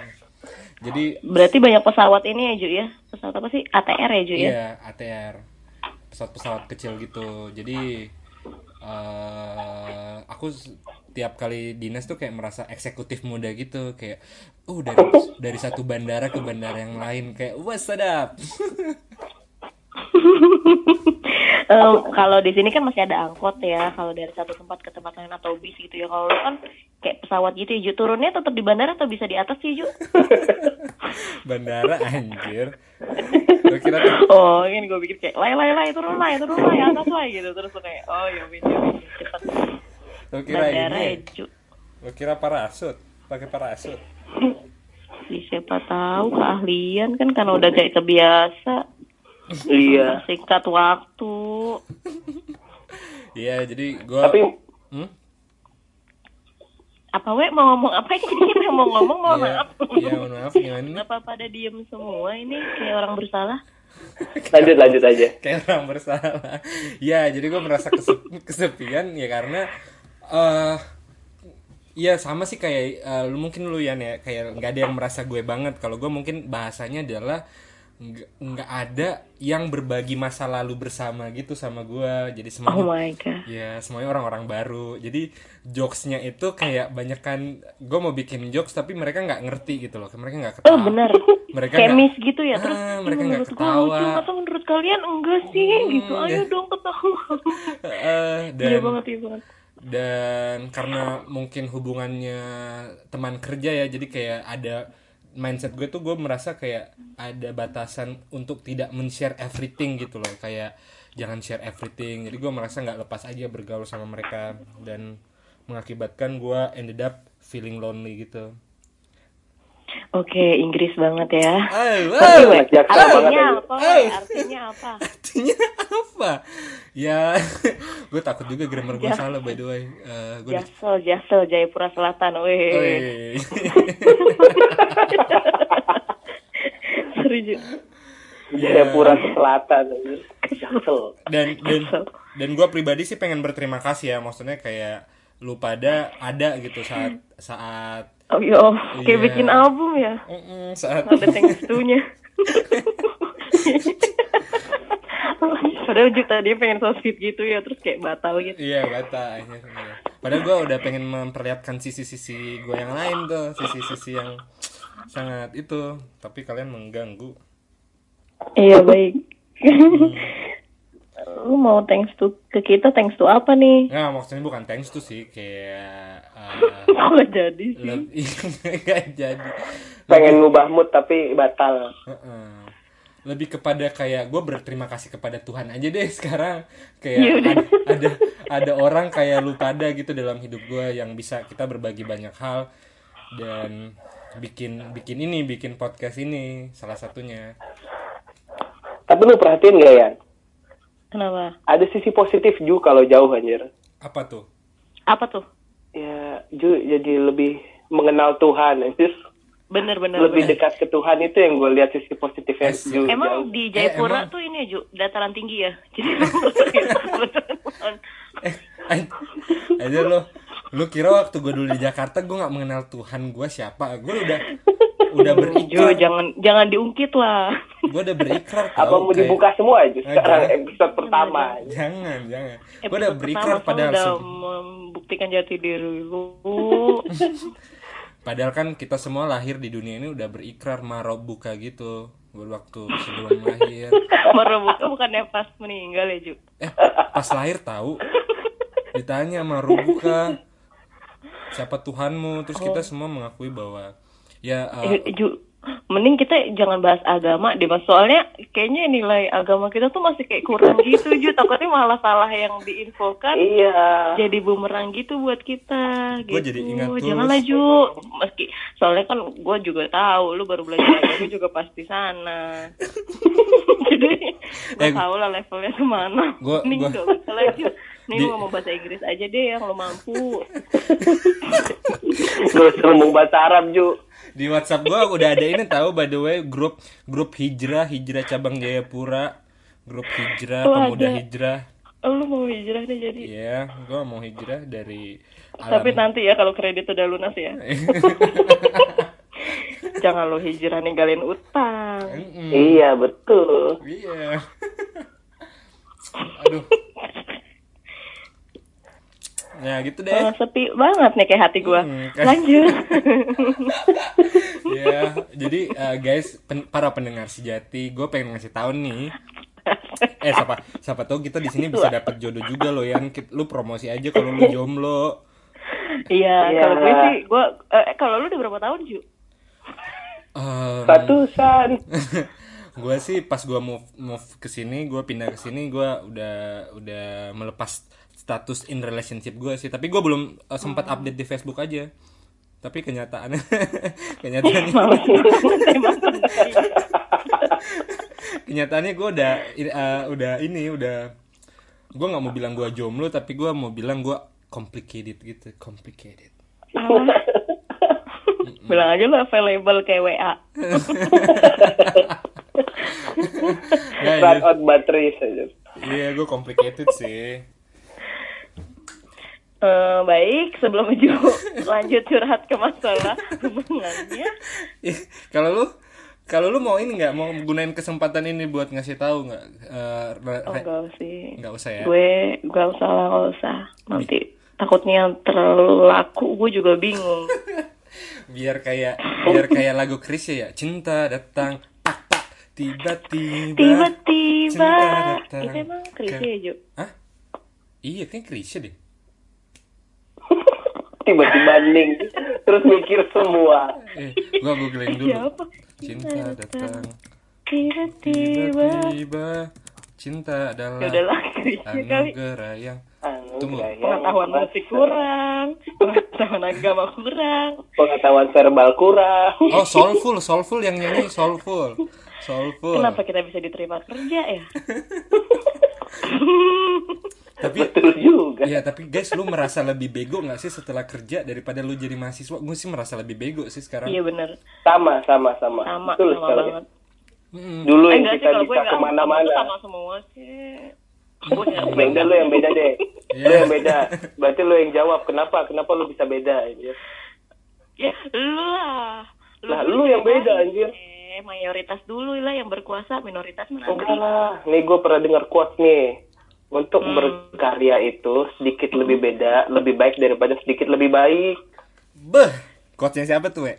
jadi Berarti banyak pesawat ini ya Ju ya? Pesawat apa sih? ATR ya Ju ya? iya ATR pesawat-pesawat kecil gitu. Jadi eh aku tiap kali dinas tuh kayak merasa eksekutif muda gitu. Kayak oh dari dari satu bandara ke bandara yang lain. Kayak wah sedap Eh, kalau di sini kan masih ada angkot ya. Kalau dari satu tempat ke tempat lain atau bis gitu ya. Kalau kan kayak pesawat gitu ya Ju. Turunnya tetap di bandara atau bisa di atas sih Ju? bandara anjir kira Oh, ini gue pikir kayak lay lay lay turun lay turun lay atas lay gitu terus kayak oh ya wis ya wis cepet gua kira bandara ya ini Ju. gua kira parasut pakai parasut siapa tahu keahlian kan karena udah kayak kebiasa iya. singkat waktu. Iya jadi gua Tapi hmm? apa we mau ngomong apa ini? Mau ngomong mau Iya, maaf. iya mohon maaf gimana kenapa pada diem semua ini. Kayak orang bersalah. Lanjut lanjut aja. kayak orang bersalah. Ya jadi gue merasa kesep- kesepian ya karena eh ya sama sih kayak eh, lu mungkin lu ya. Kayak nggak ada yang merasa gue banget. Kalau gue mungkin bahasanya adalah nggak nggak ada yang berbagi masa lalu bersama gitu sama gua jadi semuanya Oh my god. ya semuanya orang-orang baru jadi jokesnya itu kayak banyak kan gue mau bikin jokes tapi mereka nggak ngerti gitu loh mereka nggak ketawa Oh benar. mereka miss gitu ya. Terus Ah, "Ih, mereka nggak ketawa. atau menurut kalian enggak sih gitu. Ayo ya. dong ketawa. Eh, dan Iya banget, iya banget. dan karena mungkin hubungannya teman kerja ya jadi kayak ada mindset gue tuh gue merasa kayak ada batasan untuk tidak men-share everything gitu loh. Kayak jangan share everything. Jadi gue merasa nggak lepas aja bergaul sama mereka dan mengakibatkan gue ended up feeling lonely gitu Oke, Inggris banget ya. Artinya aja. apa? Artinya apa? artinya apa ya gue takut juga grammar gue salah by the way Eh, gue di- Jasel, Jasel, Jayapura Selatan. Weh. Sorry, Ju. Jayapura Selatan Jaksel dan dan dan gue pribadi sih pengen berterima kasih ya maksudnya kayak lu pada ada gitu saat saat Oh, yo, kayak Iya. bikin album ya. Mm-mm, saat Ada thanks to-nya. Padahal Juk tadi pengen so sweet gitu ya, terus kayak batal gitu. iya bata akhirnya padahal gue udah pengen memperlihatkan sisi-sisi gue yang lain tuh sisi-sisi yang sangat itu tapi kalian mengganggu Iya, baik. Lu mau thanks to ke kita, thanks to apa nih? nah maksudnya bukan thanks tuh sih kayak uh, Kok nggak jadi sih? lebih nggak jadi pengen ngubah mood tapi batal Heeh. lebih kepada kayak gue berterima kasih kepada Tuhan aja deh sekarang kayak Iya ada, ada ada orang kayak lu pada gitu dalam hidup gue yang bisa kita berbagi banyak hal dan bikin bikin ini bikin podcast ini salah satunya tapi lu perhatiin gak ya Kenapa? ada sisi positif Ju kalau jauh anjir apa tuh Apa tuh? ya Ju jadi lebih mengenal Tuhan anjir Bener bener. lebih bener. dekat ke Tuhan itu yang gue lihat sisi positifnya Yes. Ju Emang jauh. di Eh, Jayapura emang- tuh ini ya, Ju, dataran tinggi ya. Jadi eh an- aja lo lu kira waktu gue dulu di Jakarta gue nggak mengenal Tuhan gue siapa gue udah udah berikrar jangan jangan diungkit lah. gue udah berikrar apa tau, mau kayak- dibuka semua Ah, sekarang jangan. episode pertama jangan jangan gue udah berikrar pertama padahal udah membuktikan jati diri lu. Padahal kan kita semua lahir di dunia ini udah berikrar buka gitu waktu sebelum lahir. Merebuka bukannya pas meninggal ya, Ju. Eh, pas lahir tahu ditanya buka siapa Tuhanmu terus kita semua mengakui bahwa ya eh, Eh, Ju, mending kita jangan bahas agama deh, Mas. Soalnya kayaknya nilai agama kita tuh masih kayak kurang gitu, Ju. Takutnya malah salah yang diinfokan iya jadi bumerang gitu buat kita gitu. Gua jadi ingat terus. Janganlah Ju. Meski soalnya kan gue juga tahu lu baru belajar agama juga pasti sana. jadi gue Eh, tahu lah levelnya ke mana. gua- Nih gua- gak usah lagi. Nih Di- gue ngomong bahasa Inggris aja deh yang lo mampu. terus ngomong bahasa Arab Ju di WhatsApp gua udah ada ini tahu by the way grup grup hijrah hijrah cabang Jayapura grup hijrah Oh, pemuda ada. hijrah lu mau hijrah nih jadi. ya gua mau hijrah dari Tapi alam nanti ya kalau kredit udah lunas ya. Jangan lo hijrah ninggalin utang. Mm-mm. iya betul Iya. Aduh. Ya gitu deh. Oh, sepi banget nih kayak hati gua. Hmm, kan. Lanjut. ya, jadi eh, guys, pen- para pendengar sejati, gue pengen ngasih tahu nih. Eh, siapa siapa tahu kita di sini bisa dapat jodoh juga loh, Yan. Kit- Lu promosi aja kalau lu jomblo. Iya, Iya. kalau gue sih gua eh, kalau lu udah berapa tahun, Ju? Em, ratusan gue sih pas gue move move ke sini gue pindah ke sini gue udah udah melepas status in relationship gue sih. Tapi gue belum eh, sempat update di Facebook aja. Tapi kenyataannya kenyataannya kenyataannya gue udah eh, udah ini udah gue nggak mau bilang gue jomblo tapi gue mau bilang gue complicated gitu complicated. Bilang aja lu available kayak WA. Run iya. out battery saja iya gue complicated sih Eh, baik, sebelum Ju lanjut curhat ke masalah hubungannya. Kalau lu kalau lu mau ini nggak mau gunain kesempatan ini buat ngasih tahu nggak re- Oh, enggak sih. nggak usah ya Gue gak usah lah, gak usah. Nanti takutnya terlalu laku, gue juga bingung. biar kayak biar kayak lagu Chris ya cinta datang tak tak tiba-tiba Tiba-tiba. Itu emang ke- ya, Jo? Hah? Iya kan Chris deh tiba-tiba ning terus mikir semua Eh, gua googling dulu Siapa? cinta datang Tiba-tiba. cinta adalah Ya Krisya kali. anugerah yang Tunggu. Pengetahuan musik kurang, pengetahuan agama kurang. pengetahuan verbal kurang oh soulful soulful yang nyanyi soulful soulful Kenapa kita bisa diterima kerja ya? tapi betul juga Iya tapi guys lu merasa lebih bego nggak sih setelah kerja daripada lu jadi mahasiswa? Gue sih merasa lebih bego sih sekarang. Iya bener, sama sama sama sama, betul sama sekali banget. Mm-mm. dulu Eh, yang sih, kita gue bisa ke mana-mana sama semua sih. Gue Ya udah lu yang beda deh Iya. lu yang beda berarti lu yang jawab kenapa kenapa lu bisa beda Ya, lu lah. Lah, dulu lu yang beda, anjir. Eh, mayoritas dulu lah yang berkuasa, minoritas mana enggak lah nih gue pernah dengar quote nih untuk Hmm. berkarya itu sedikit lebih beda lebih baik daripada sedikit lebih baik Beh, quotesnya siapa tuh, we?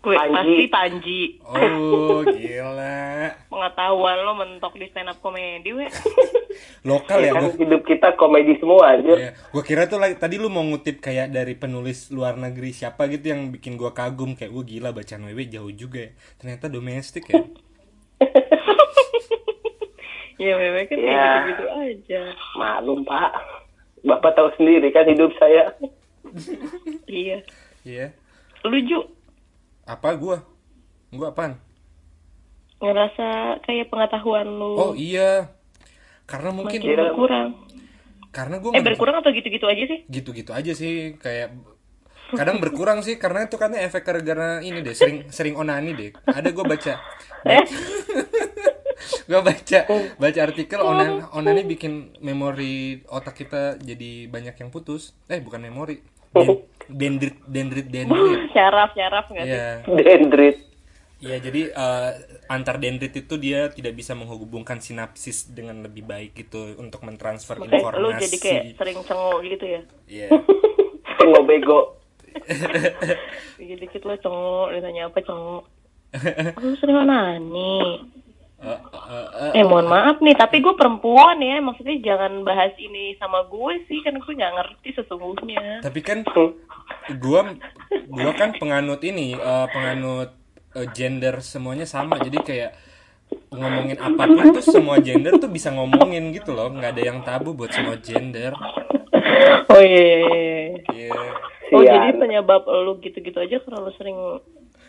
Gue Panji. pasti Panji. Oh, gila. Pengetahuan lo mentok di stand up komedi, we. Lokal ya, kan gue. hidup kita komedi semua anjir Gue kira tuh lagi tadi lu mau ngutip kayak dari penulis luar negeri siapa gitu yang bikin gua kagum kayak gue gila bacaan wewe jauh juga ya. Ternyata domestik ya. Ya, wewe kan Ya. kayak gitu-gitu aja. Maklum pak Bapak tahu sendiri kan hidup saya Iya. Iya. Lu, Ju, Apa gua? Gua apaan? ngerasa kayak pengetahuan lu Oh iya. Karena mungkin makin berkurang. karena gue Eh, berkurang atau gitu-gitu aja sih? gitu-gitu aja sih kayak kadang berkurang sih karena itu karena efek gara-gara ini deh sering sering onani deh ada gue baca Eh, gue baca baca artikel onan onani bikin memori otak kita jadi banyak yang putus eh bukan memori Den- dendrit dendrit dendrit syaraf, syaraf nggak sih? ya Dendrit ya jadi eh, antar dendrit itu dia tidak bisa menghubungkan sinapsis dengan lebih baik gitu untuk mentransfer Makanya informasi lu jadi kayak sering cengok gitu ya? Iya. Tengok bego Dikit-dikit lo cengok, ditanya apa cengok. Lu sering nani. Eh, eh, eh, Eh mohon maaf nih, tapi gue perempuan ya, maksudnya jangan bahas ini sama gue sih, kan gue nggak ngerti sesungguhnya. tapi kan gua gua kan penganut ini eh, penganut eh, gender semuanya sama jadi kayak ngomongin apa pun tuh semua gender tuh bisa ngomongin gitu loh nggak ada yang tabu buat semua gender Oh iya, iya, iya. Iya. Oh Sian. jadi penyebab lu gitu-gitu aja karena lu sering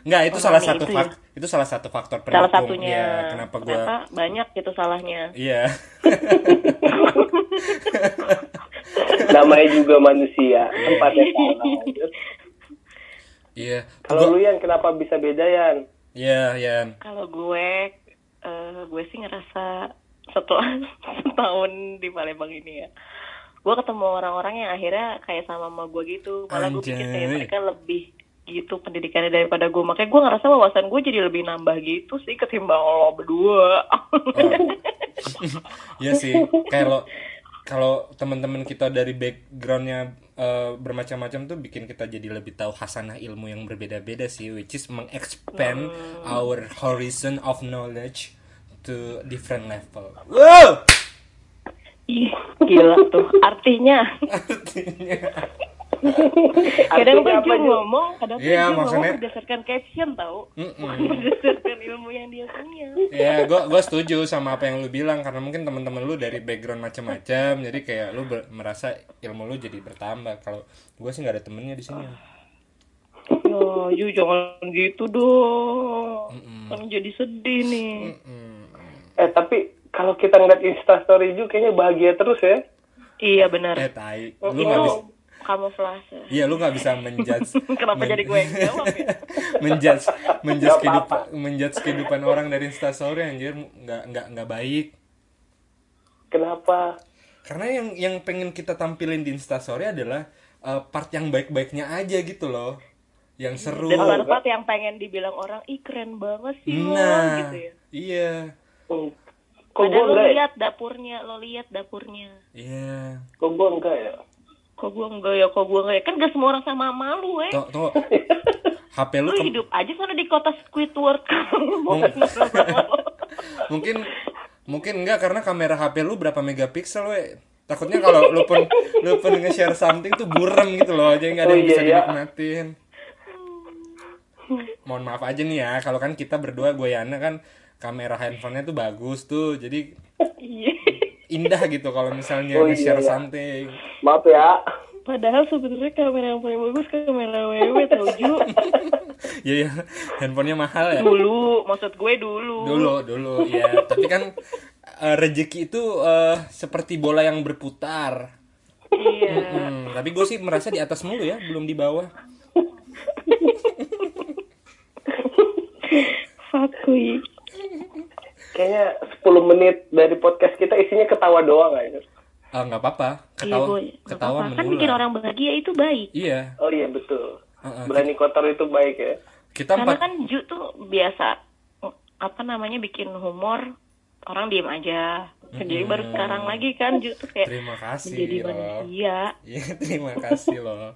nggak itu Onani salah satu itu ya? fak itu salah satu faktor salah pendukung satunya. ya kenapa gua Ternyata banyak gitu salahnya. iya namanya juga manusia tempatnya salah iya kalau lu yang kenapa bisa beda Yan iya iya Kalau gue, eh, gue sih ngerasa setelah setahun di Palembang ini ya, gue ketemu orang-orang yang akhirnya kayak sama sama gue gitu. Malah gue pikir kayak mereka lebih gitu pendidikannya daripada gue. Makanya gue ngerasa wawasan gue jadi lebih nambah gitu sih ketimbang lo berdua. Iya sih, kalau kalau teman-teman kita dari backgroundnya eh, bermacam-macam tuh bikin kita jadi lebih tahu hasanah ilmu yang berbeda-beda sih, which is mengexpand our horizon of knowledge to different level. Wow, Ih, gila tuh. Artinya, kadang tuh Ju ngomong, kadang tuh Iya, Ju ngomong maksudnya- berdasarkan caption tau. Mm-mm. Bukan berdasarkan ilmu yang dia punya. ya gue gue setuju sama apa yang lu bilang karena mungkin teman-teman lu dari background macam-macam, jadi kayak lu merasa ilmu lu jadi bertambah. Kalau gue sih nggak ada temennya di sini. Ya, Ju jangan gitu dong. Kan jadi sedih nih. eh tapi kalau kita ngeliat instastory juga kayaknya bahagia terus ya Iya benar. Eh tai, Oh, lu nggak bisa. Kamuflase. Iya, lu nggak bisa menjudge. Kenapa men- jadi gue yang jawab ya? menjudge menjudge Gak kehidupan menjudge kehidupan orang dari instastory anjir nggak nggak nggak baik kenapa karena yang yang pengen kita tampilin di instastory adalah uh, part yang baik-baiknya aja gitu loh yang seru Dan part-part yang pengen dibilang orang, ih keren banget sih lo, nah gitu ya. iya Hmm. Kok gue Padahal lo ya? lihat dapurnya, lo lihat dapurnya. iya Kok gue enggak ya? Kok gua enggak ya, kok gua enggak ya. Kan gak semua orang sama malu, eh. tuh tuh HP lu Lu ke- hidup aja sana di kota Squidward. Mung- mungkin mungkin enggak karena kamera HP lu berapa megapiksel we takutnya kalau lu pun lu pun nge-share something tuh buram gitu loh jadi nggak ada Oh, yang iya, bisa iya. dinikmatin mohon maaf aja nih ya kalau kan kita berdua gue Yana kan kamera handphonenya tuh bagus tuh jadi. Indah gitu kalau misalnya Oh, iya, nge-share iya. something Maaf ya. Padahal sebenarnya kamera yang paling bagus kamera WW tau Ju. ya ya handphonenya mahal ya Dulu, maksud gue dulu. dulu dulu ya tapi kan eh, rezeki itu eh, seperti bola yang berputar Iya. Hmm, tapi gue sih merasa di atas mulu ya belum di bawah Fakui. Kayaknya 10 menit dari podcast kita isinya ketawa doang aja. Ah, nggak apa-apa Iya, ketawa gue. Nggak ketawa apa-apa. Kan bikin orang bahagia itu baik. iya Oh iya betul. Heeh, Berani kotor itu baik ya. kita Karena empat kan Ju tuh biasa apa namanya bikin humor orang diem aja. Jadi baru sekarang lagi kan Ju tuh kayak terima kasih menjadi loh manusia. iya terima kasih loh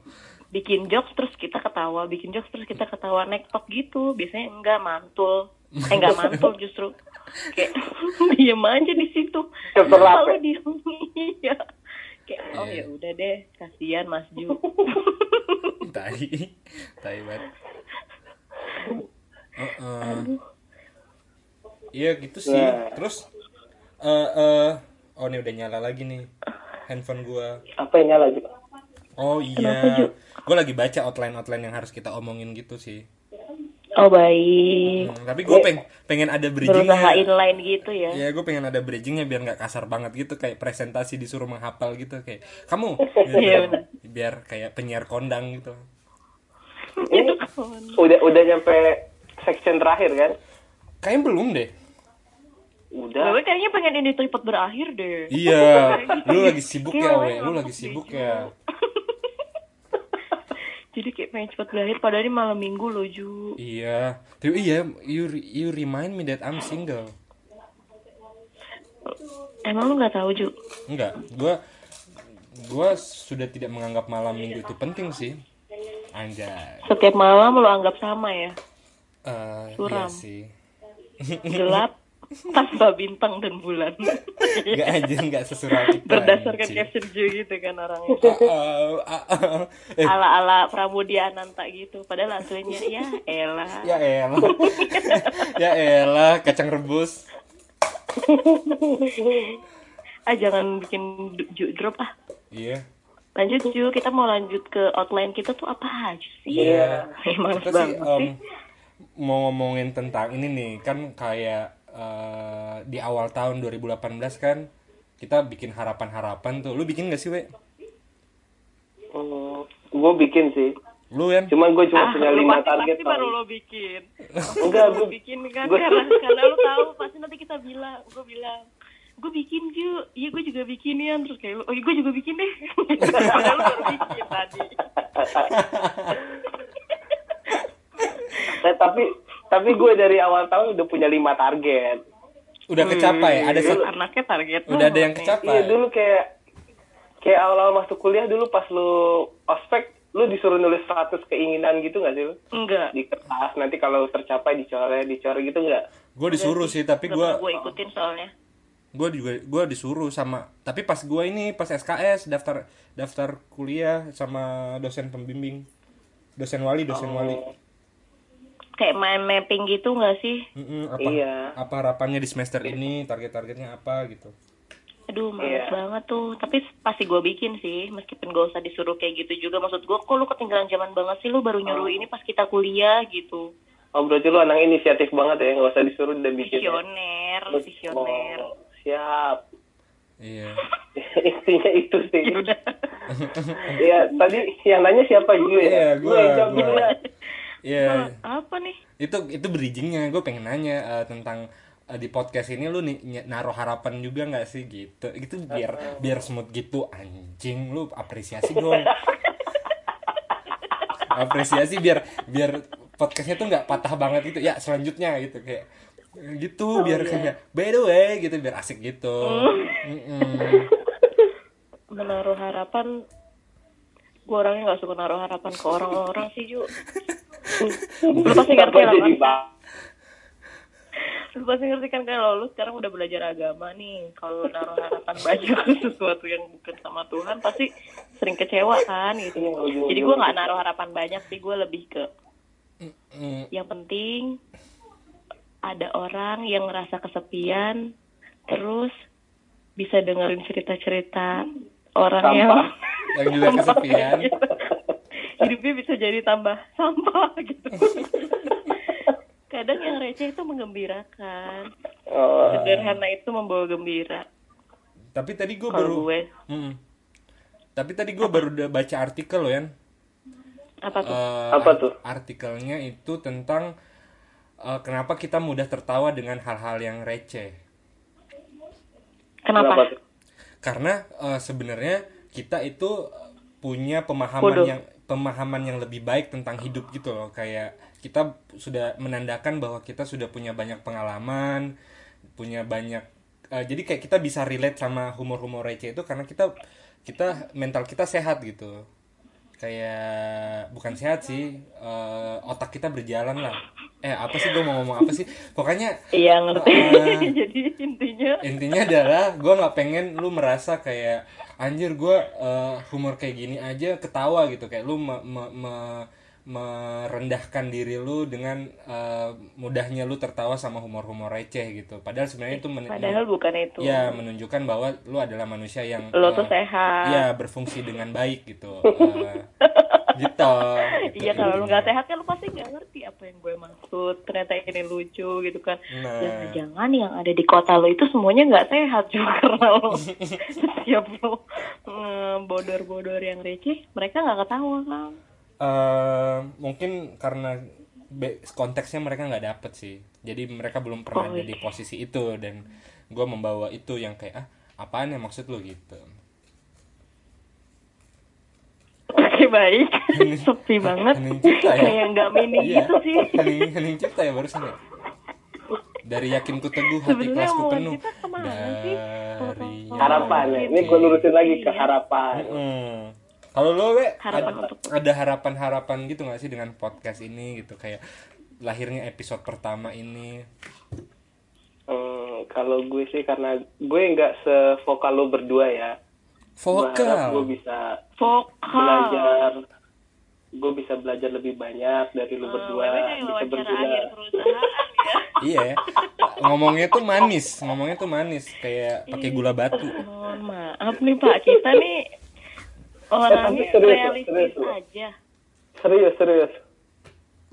Bikin jokes terus kita ketawa, bikin jokes terus kita ketawa nektok gitu. Biasanya enggak mantul. Eh enggak mantul justru. Kayak diem aja di situ. Kalau ya? diem iya. Kayak oh Iya. ya udah deh, kasihan Mas Ju. tai tai banget Heeh. iya gitu sih Nah. terus eh eh oh ini udah nyala lagi nih handphone gua Apa yang nyala juga? oh iya gua lagi baca outline outline yang harus kita omongin gitu sih Oh baik. Hmm, tapi gue peng pengen ada Berusaha bridgingnya inline gitu ya. ya gue pengen ada bridgingnya biar nggak kasar banget gitu kayak presentasi disuruh menghafal gitu kayak kamu gitu. Iya, biar kayak penyiar kondang gitu Itu kawan. Udah udah nyampe section terakhir kan? kayaknya belum deh Udah. Gue kayaknya pengen ini cepet berakhir deh. iya lu lagi sibuk ya we lu lagi sibuk ya Jadi kayak pengen cepet berakhir padahal ini malam minggu loh Ju. iya tapi iya you you remind me that I'm single Emang lu gak tahu Ju? enggak gue gue sudah tidak menganggap malam minggu itu penting sih anjay Setiap malam lo anggap sama ya. Eh, iya Suram. sih Gelap tanpa bintang dan bulan. Gak aja nggak sesurat itu Berdasarkan caption Ju gitu kan orangnya. Ah, ah, ah. eh, Ala-ala Pramudia Ananta gitu. Padahal aslinya ya elah. ya elah ya elah kacang rebus Ah jangan bikin Ju drop ah. iya Lanjut Ju, kita mau lanjut ke outline kita tuh apa aja sih? Iya. Emang kita sih em, sih. mau ngomongin tentang ini nih kan kayak eh, di awal tahun 2018 kan kita bikin harapan-harapan tuh lu bikin gak sih we Hmm, gue bikin sih. lu kan Cuman gue cuma Ah, punya lu lima pasti, target. pasti baru lo bikin. Enggak, Lu gue bikin kan gua- karena karena lo tahu pasti nanti kita bilang, gue bilang, gue bikin Ju, iya gue juga bikin ya, terus kayak lu, oh iya gue juga bikin deh. Padahal lu baru bikin tadi. Eh, tapi tapi gue dari awal tahun udah punya lima target. udah kecapai ada Lu se- anaknya target udah ada yang kecapai Iya dulu kayak kayak awal-awal masuk kuliah dulu pas lu ospek lu disuruh nulis 100 keinginan gitu gak sih lu? Enggak. Di kertas nanti kalau tercapai dicoret dicoret gitu nggak? gue disuruh sih tapi gue gue ikutin soalnya. gue juga gue disuruh sama tapi pas gue ini pas SKS daftar daftar kuliah sama dosen pembimbing dosen wali dosen wali Kayak main mapping gitu nggak sih? Mm-mm, apa Iya. apa harapannya di semester ini target-targetnya apa gitu Aduh, males Iya. banget tuh. Tapi pasti gue bikin sih, meskipun gak usah disuruh kayak gitu juga. Maksud gue, kok lu ketinggalan zaman banget sih? Lu baru nyuruh ini pas kita kuliah gitu. Oh berarti lu anak inisiatif banget ya nggak usah disuruh udah bikin. ya? Visioner, visioner. Oh, siap. iya Intinya itu sih. Ya. Iya tadi yang nanya siapa juga ya? Iya, gua, yang jawab gua. dulu ya. iya. Apa nih? itu itu bridgingnya. Gue pengen nanya eh, tentang eh, di podcast ini lu nih naruh harapan juga nggak sih? Gitu. Gitu biar biar smooth gitu. Anjing lu apresiasi dong. Apresiasi biar biar podcastnya tuh nggak patah banget gitu. Ya selanjutnya gitu. Kayak gitu biar kayak by the way gitu biar asik gitu. Mm-mm. menaruh harapan gue orangnya nggak suka naruh harapan ke orang-orang sih Ju. Lu pasti ngerti lah bang? lu pasti ngerti kan kalau lu sekarang udah belajar agama nih kalau naruh harapan banyak ke sesuatu yang bukan sama Tuhan pasti sering kecewa kan gitu. Jadi gue nggak naruh harapan banyak sih gue lebih ke yang penting ada orang yang ngerasa kesepian terus bisa dengerin cerita-cerita orang yang Sampah. yang juga kesepian. Hidupnya bisa jadi tambah sampah gitu. Kadang yang receh itu menggembirakan Oh, sederhana itu membawa gembira. Tapi tadi gue baru gue. Mm. tapi tadi gue baru udah baca artikel loh Yan. Apa tuh? Eh, Apa tuh? artikelnya itu tentang eh, kenapa kita mudah tertawa dengan hal-hal yang receh. Kenapa, tuh? Karena eh, sebenarnya kita itu eh, punya pemahaman Bodoh. yang pemahaman yang lebih baik tentang hidup gitu loh kayak kita sudah menandakan bahwa kita sudah punya banyak pengalaman punya banyak eh, jadi kayak kita bisa relate sama humor-humor receh itu karena kita kita mental kita sehat gitu kayak bukan sehat sih eh, otak kita berjalan lah. Eh apa sih gue mau ngomong apa sih? Pokoknya iya ngerti. Ah. jadi intinya. intinya adalah gue nggak pengen lu merasa kayak anjir gue humor kayak gini aja ketawa gitu. Kayak lu me- me- me- merendahkan diri lu dengan eh, mudahnya lu tertawa sama humor-humor receh gitu padahal sebenarnya itu men- padahal bukan itu ya menunjukkan bahwa lu adalah manusia yang eh, tuh sehat ya berfungsi dengan baik gitu Eh, gitu, gitu Iya kalau lu intinya. nggak sehat kan lu pasti nggak ngerti apa yang gue maksud. Ternyata ini lucu gitu kan. Nah. Jangan-jangan yang ada di kota lo itu semuanya nggak sehat juga karena lo setiap lo mm, bodor-bodor yang receh mereka nggak ketawa kan. Eh, mungkin karena be- konteksnya mereka nggak dapet sih. Jadi mereka belum pernah Oh, ada di posisi itu dan gue membawa itu yang kayak ah apaan ya maksud lu? gitu. Oke baik, sepi banget. hening cipta ya. Kayak nggak mini iya. gitu sih. hening hening cipta ya barusan ya. Dari yakinku teguh hati kelasku omongan penuh. dari Harapan ya. Ini gue lurusin lagi ke harapan. Hmm. Kalau lo, we, Harapan ada, untuk- ada harapan-harapan gitu gak sih dengan podcast ini gitu kayak lahirnya episode pertama ini? Hmm, kalau gue sih karena gue nggak sevokal lo berdua ya. Gue harap gue Vokal. bisa Vokal. belajar. Gue bisa belajar lebih banyak dari lo berdua. Wewe kayak Bisa berguna. akhir perusahaan ya. Iya, ya. ngomongnya tuh manis, ngomongnya tuh manis kayak pakai gula batu. Mohon maaf nih Pak, kita nih orangnya tapi serius, realistis serius, aja. Serius serius.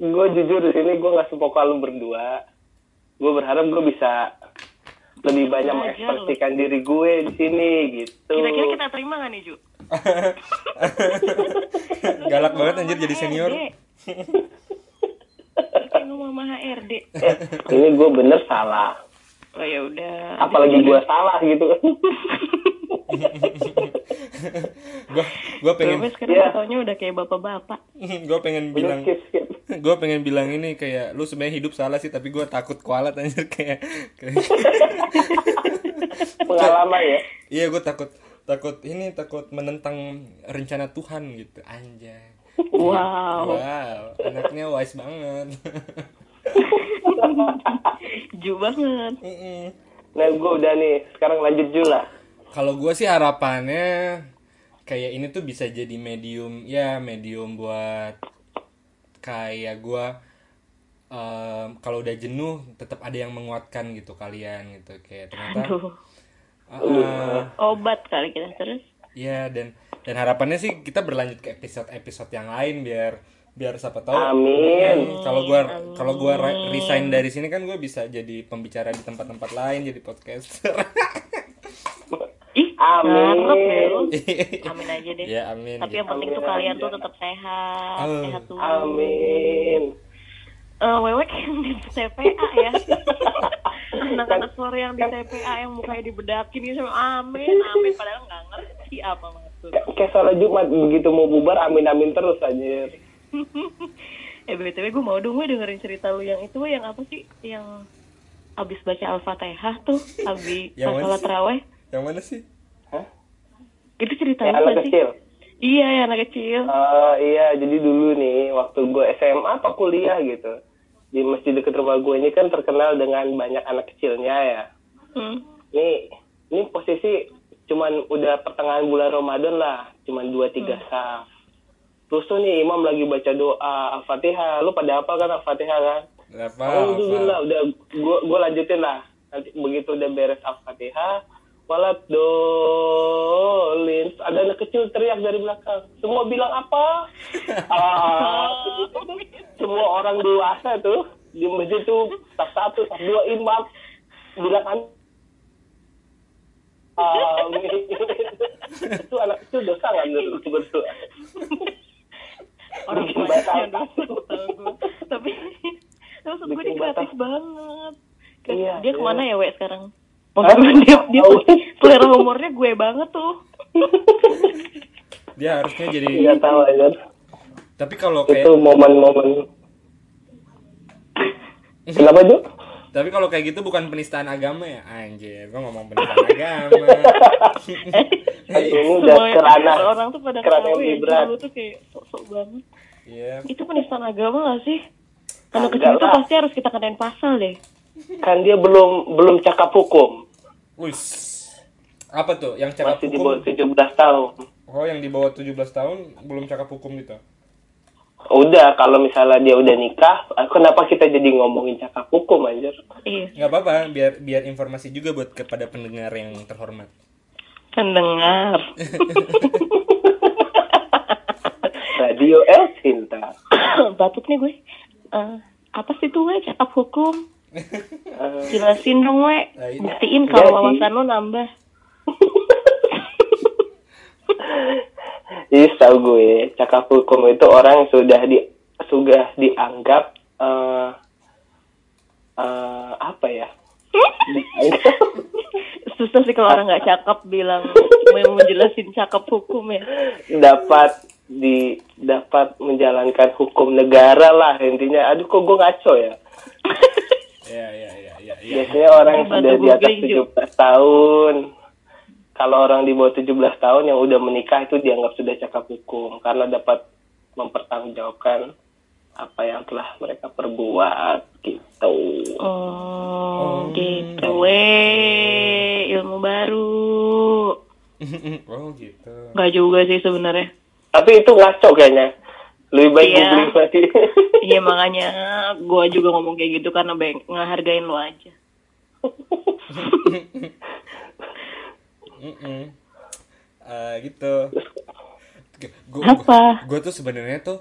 Gue jujur di sini gue nggak sevokal lo berdua. Gue berharap gue bisa lebih banyak mengekspresikan diri gue di sini gitu. Kira-kira kita terima gak nih Ju? Galak banget anjir jadi senior. Sama HRD. Eh, ini gue bener salah. Oh ya udah. Apalagi gue salah gitu. Gua gua pengen Gue sekarang Iya. taunya udah kayak bapak-bapak. gua pengen bilang skip skip. gue pengen bilang ini kayak lu sebenarnya hidup salah sih tapi gue takut kualat anjir kayak, kayak Pengalaman ya. iya gue takut takut ini takut menentang rencana Tuhan gitu anjay Wow. wow anaknya wise banget Ju banget. Mm-mm. Nah gue udah nih. Sekarang lanjut Ju lah. kalau gue sih harapannya kayak ini tuh bisa jadi medium ya medium buat kayak gue em, kalau udah jenuh tetap ada yang menguatkan gitu kalian gitu kayak ternyata Aduh. uh, Obat kali kita terus. Ya dan dan harapannya sih kita berlanjut ke episode-episode yang lain biar biar siapa tahu Amin. kalau gua kalau gua re- resign dari sini kan gue bisa jadi pembicara di tempat-tempat lain jadi podcaster. Ih, Amin. ya lu. Amin aja deh. ya amin. Tapi yang penting tuh Amin kalian aja. tuh tetap sehat, Oh. sehat tuh. Amin. Eh, Wewe kayak yang di TPA ya. Anak-anak sore yang di TPA yang mukanya dibedakin gitu. Amin, amin. Padahal nggak ngerti apa maksud. Kayak sholat Jumat begitu mau bubar amin amin terus anjir. eh btw gue mau dong gue dengerin cerita lu yang itu yang apa sih yang abis baca al-fatihah tuh abis mana salat sih? Yang mana sih? Hah? itu cerita Yang lu anak sih kecil. iya yang anak kecil Eh, iya, jadi dulu nih waktu gue SMA apa kuliah gitu di masjid dekat rumah gue ini kan terkenal dengan banyak anak kecilnya ya. hmm. Nih, ini posisi cuman udah pertengahan bulan Ramadan lah, cuman dua tiga saf. Terus tuh nih imam lagi baca doa al-fatihah, lu pada apa kan al-fatihah kan? Apa? Alhamdulillah, udah gua gua lanjutin lah. Nanti begitu udah beres al-fatihah, walat dolin. Ada anak kecil teriak dari belakang. Semua bilang apa? ah, semua orang dewasa tuh di masjid tuh tak satu, tak dua imam bilang an Amin. itu anak kecil dosa nggak menurut berdua? orang gue tapi maksud gue dia kreatif banget Kan Iya, dia iya. ke mana ya we sekarang Maksudnya dia, dia selera humornya gue banget tuh. Dia harusnya jadi Iya tahu aja. Tapi kalau Itu kayak momen-momen. Kenapa tuh? tapi kalau kayak gitu bukan penistaan agama ya? Anjir gua ngomong penistaan agama. Ini udah kerana orang tuh pada kerana ketawa yang ya lebih berat. lu tuh kayak sok-sok banget. Iya. Itu penistaan agama gak sih? Anak Enggak kecil itu pasti harus kita kenain pasal deh Kan dia belum belum cakap hukum. wis apa tuh? Yang cakap Masih di hukum? bawah 17 tahun. oh yang di bawah 17 tahun belum cakap hukum gitu? Udah kalau misalnya dia udah nikah, kenapa kita jadi ngomongin cakap hukum anjir? iya. Nggak apa-apa biar biar informasi juga buat kepada pendengar yang terhormat. Pendengar. Radio El Cinta. batuk nih gue. Eh, apa sih tuh we cakap hukum jelasin dong we. Nah, ini- buktiin kalau Jadi- wawasan lo nambah. Ih, tahu gue, cakap hukum itu orang yang sudah di sudah dianggap eh eh, apa ya? Susah sih kalau orang nggak cakep bilang mau menjelasin cakep hukum ya. Dapat di dapat menjalankan hukum negara lah intinya. Aduh kok gue ngaco ya Biasanya orang yang sudah di atas googling, Ju. 17 tahun. Kalau orang di bawah 17 tahun yang udah menikah itu dianggap sudah cakap hukum karena dapat mempertanggungjawabkan apa yang telah mereka perbuat gitu. oh gitu we ilmu baru oh gitu nggak juga sih sebenarnya Tapi itu ngaco kayaknya. Lebih baik Iya. googling lagi. iya makanya gue juga ngomong kayak gitu karena beng ngehargain lo aja Mm-mm. Eh, gitu gue Apa? gue tuh sebenarnya tuh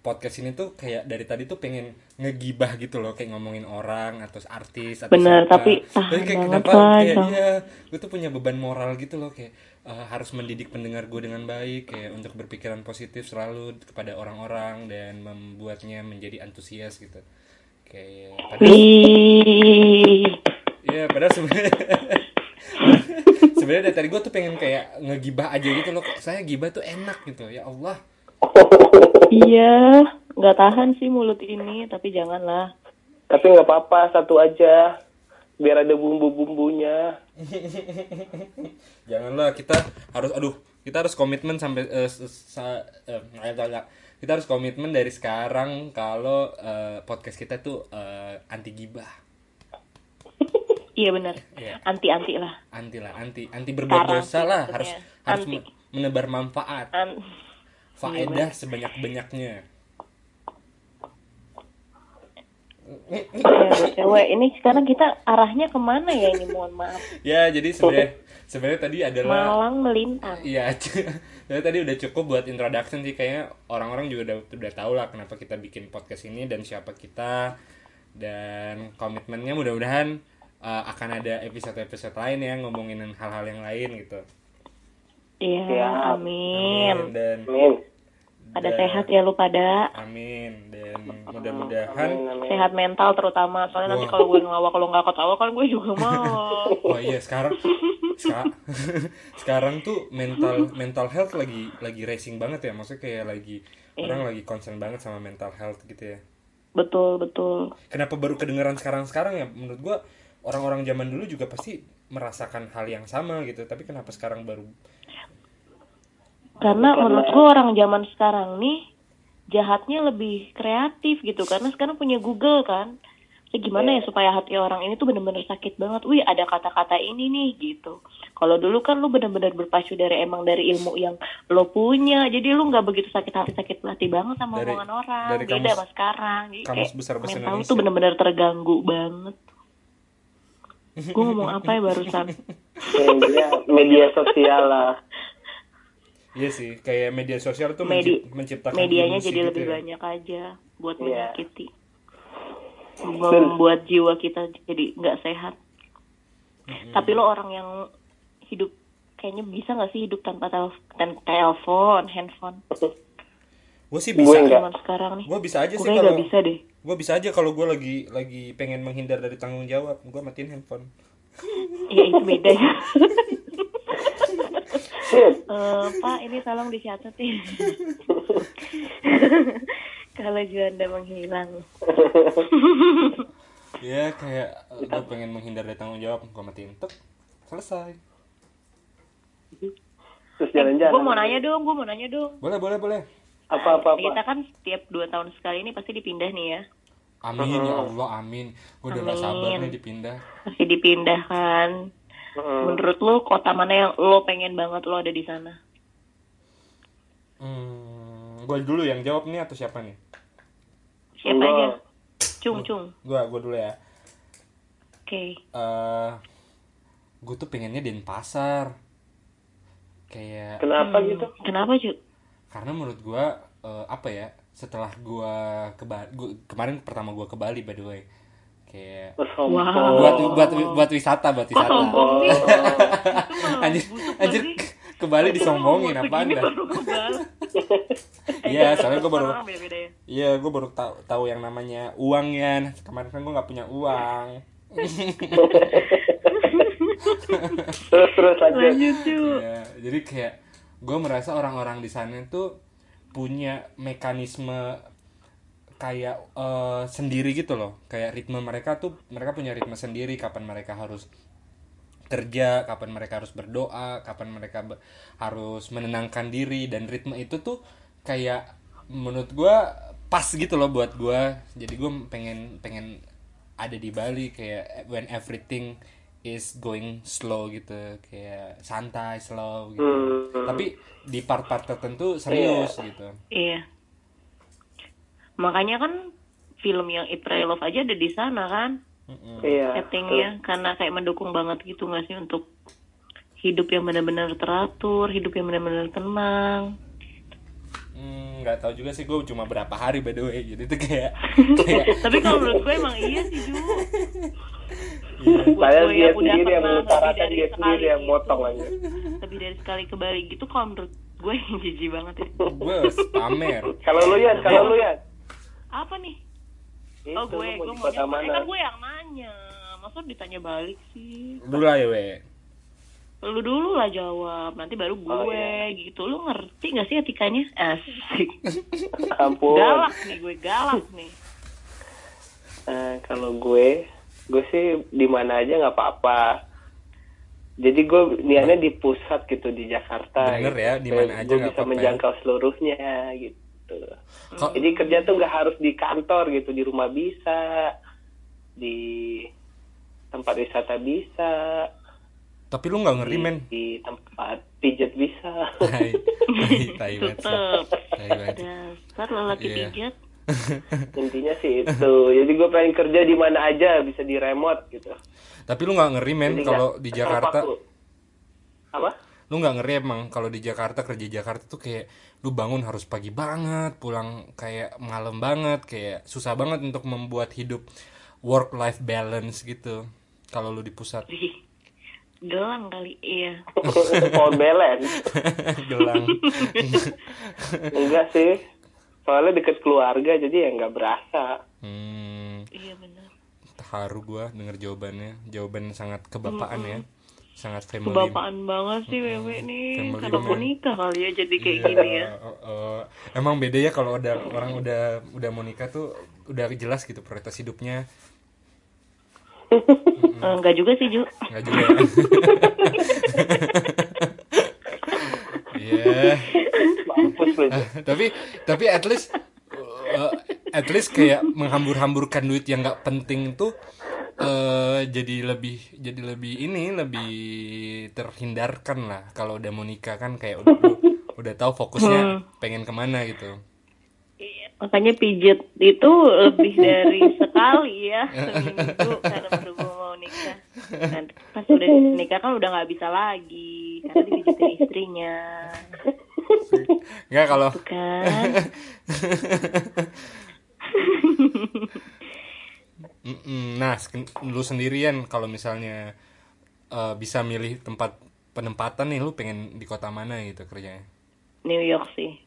podcast ini tuh kayak dari tadi tuh pengen ngegibah gitu loh kayak ngomongin orang atau artis atau Bener, siapa. tapi Tapi kayak banget kenapa kayak iya gue tuh punya beban moral gitu loh kayak eh, harus mendidik pendengar gue dengan baik kayak untuk berpikiran positif selalu kepada orang-orang dan membuatnya menjadi antusias gitu kayak padahal Wih, Iya, padahal sebenarnya sebenarnya dari tadi gue tuh pengen kayak ngegibah aja gitu loh. Saya gibah tuh enak gitu. Ya Allah. iya, nggak tahan sih mulut ini, tapi janganlah. Tapi nggak apa-apa satu aja biar ada bumbu-bumbunya. Janganlah kita harus aduh, kita harus komitmen sampai eh, se- sa- nggak. kita harus komitmen dari sekarang kalau eh, podcast kita tuh eh, anti gibah. Iya benar, Iya. anti-anti lah. Anti lah, anti anti berbuat dosa lah, harus harus Anti. me- menebar manfaat, An faedah sebanyak-banyaknya. ya, cewek ini sekarang kita arahnya ke mana ya ini mohon maaf. Ya, jadi sebenarnya sebenarnya tadi adalah Malang melintang. Iya, jadi tadi udah cukup buat introduction sih kayaknya orang-orang juga udah udah tahu lah kenapa kita bikin podcast ini dan siapa kita dan komitmennya mudah-mudahan uh, akan ada episode-episode lain ya ngomongin hal-hal yang lain gitu. Iya, Siap. amin. Dan Amin. Pada dan- sehat ya lu pada. Amin dan mudah-mudahan. Sehat mental terutama. Soalnya nanti Wah. kalau gue ngelawak kalau nggak ketawa kan gue juga mau. oh iya sekarang Ska- sekarang tuh mental mental health lagi lagi racing banget ya maksudnya kayak lagi orang lagi concern banget sama mental health gitu ya betul betul kenapa baru kedengeran sekarang sekarang ya menurut gua orang-orang zaman dulu juga pasti merasakan hal yang sama gitu tapi kenapa sekarang baru karena menurut gua orang zaman sekarang nih jahatnya lebih kreatif gitu. Karena sekarang punya Google kan. Ya gimana ya supaya hati orang ini tuh bener-bener sakit banget. Wih ada kata-kata ini nih gitu. Kalau dulu kan lu bener-bener berpacu dari emang dari ilmu yang lo punya. Jadi lu nggak begitu sakit hati sakit hati banget sama Dari- omongan orang. dari beda kamus- sama sekarang. Jadi kamus kayak besar bahasa Indonesia. tuh bener-bener terganggu banget. Gue ngomong apa ya barusan? Media sosial lah. Iya sih, kayak media sosial tuh Medi- mencip- menciptakan medianya jadi gitu lebih ya. banyak aja buat Iya. menyakiti. Membuat jiwa kita jadi nggak sehat. Tapi lo orang yang hidup kayaknya bisa nggak sih hidup tanpa tel- telepon handphone? Gue sih Gue bisa. zaman sekarang nih. Gue bisa aja gue sih kalau bisa deh. gue bisa aja kalau gue lagi lagi pengen menghindar dari tanggung jawab, gue matiin handphone. ya itu beda ya Eh, pak ini tolong dicatat ya kalau Juanda menghilang Ya kayak gue pengen menghindar dari tanggung jawab, gue matiin tek, selesai. Terus jalan-jalan. gue mau nanya dong gue mau nanya dong Boleh boleh boleh. Apa apa apa. kita kan setiap dua tahun sekali ini pasti dipindah nih ya Amin ya Allah amin. Gue udah gak sabar Amin. nih dipindah. pasti dipindah kan Heeh. menurut lo kota mana yang lo pengen banget lo ada di sana Hmm, gue dulu yang jawab nih atau siapa nih? siapa Gua. aja cung cung Gue gue dulu ya. oke eh gue tuh pengennya Denpasar. Kayak Kenapa gitu? kenapa cuy karena menurut gue apa ya setelah gue ke Bali gua- kemarin pertama gue ke Bali by the way kayak. Wow. buat buat buat wisata buat kok wisata sombong sih anjir anjir ke Bali disombongin apa anda iya soalnya gue baru ya. iya gue baru tahu tahu yang namanya uang ya kemarin kan gue nggak punya uang Terus terus lanjut. lanjut cuy Iya, jadi kayak gue merasa orang-orang di sana tuh punya mekanisme kayak eh, sendiri gitu loh. Kayak ritme mereka tuh mereka punya ritme sendiri kapan mereka harus kerja kapan mereka harus berdoa kapan mereka be- harus menenangkan diri. Dan ritme itu tuh kayak menurut gue pas gitu loh buat gue jadi gue pengen pengen ada di Bali kayak when everything is going slow gitu. Kayak santai slow gitu. Hmm. tapi di part-part tertentu serius gitu. Iya makanya kan film yang April Love aja ada di sana kan. Iya. settingnya karena kayak mendukung banget gitu nggak sih untuk hidup yang benar-benar teratur hidup yang benar-benar tenang Hmm, nggak tahu juga sih gue cuma berapa hari by the way jadi tuh kayak kayak tapi kalau menurut gue emang iya sih Ju Saya gue dia sendiri yang mengutarakan dari dia sendiri yang gitu. motong aja. lebih dari sekali ke Bali gitu kalau menurut gue yang jijik banget ya gue pamer Kalau lu ya, kalau lu ya. Apa nih Itu, oh gue gue mau nyampe mana? kan gue yang nanya masa ditanya balik sih dulu lah ya we lu dulu lah jawab nanti baru gue Oh, iya. gitu lu ngerti gak sih etikanya asik Ampun. galak nih gue galak nih Eh, kalau gue, gue sih di mana aja nggak apa-apa. Jadi gue niatnya di pusat gitu di Jakarta. Bener gitu. ya, di mana aja gue bisa ya. menjangkau seluruhnya gitu. Kok- Jadi kerja tuh nggak harus di kantor gitu, di rumah bisa, di tempat wisata bisa, tapi lu nggak ngeri men di tempat pijet bisa. tai tai sih. dasar lelaki Iya. pijat Intinya sih itu. Jadi gue pengen kerja di mana aja, bisa di remote gitu. tapi lu nggak ngeri men kalau di Jakarta. Apa? Lu nggak ngeri emang kalau di Jakarta kerja Jakarta tuh kayak lu bangun harus pagi banget pulang kayak malam banget kayak susah banget untuk membuat hidup work life balance gitu kalau lu di pusat gelang kali iya Pohon balance. gelang Enggak sih. Soalnya deket keluarga jadi ya nggak berasa. hmm, iya benar haru gua denger jawabannya jawaban sangat kebapaan ya sangat family Kebapaan banget sih Wewe nih. Family Karena man. gue nikah kali ya jadi kayak Iya, gini ya. oh, oh. emang beda ya kalau udah orang udah udah mau nikah tuh udah jelas gitu prioritas hidupnya Eh, Enggak juga sih Ju. nggak juga ya Iya lu tapi tapi at least uh, at least kayak menghambur-hamburkan duit yang nggak penting tuh eh jadi lebih jadi lebih ini lebih terhindarkan lah kalau udah mau nikah kan kayak udah udah tahu fokusnya pengen ke mana gitu Iya, Makanya pijet itu lebih dari sekali ya seminggu karena baru mau nikah. Dan pas udah nikah kan udah nggak bisa lagi karena dipijetin istrinya, nggak kalau bukan? Mm-mm. Nah lu sendirian kalau misalnya eh, bisa milih tempat penempatan nih lu pengen di kota mana gitu kerjanya New York sih.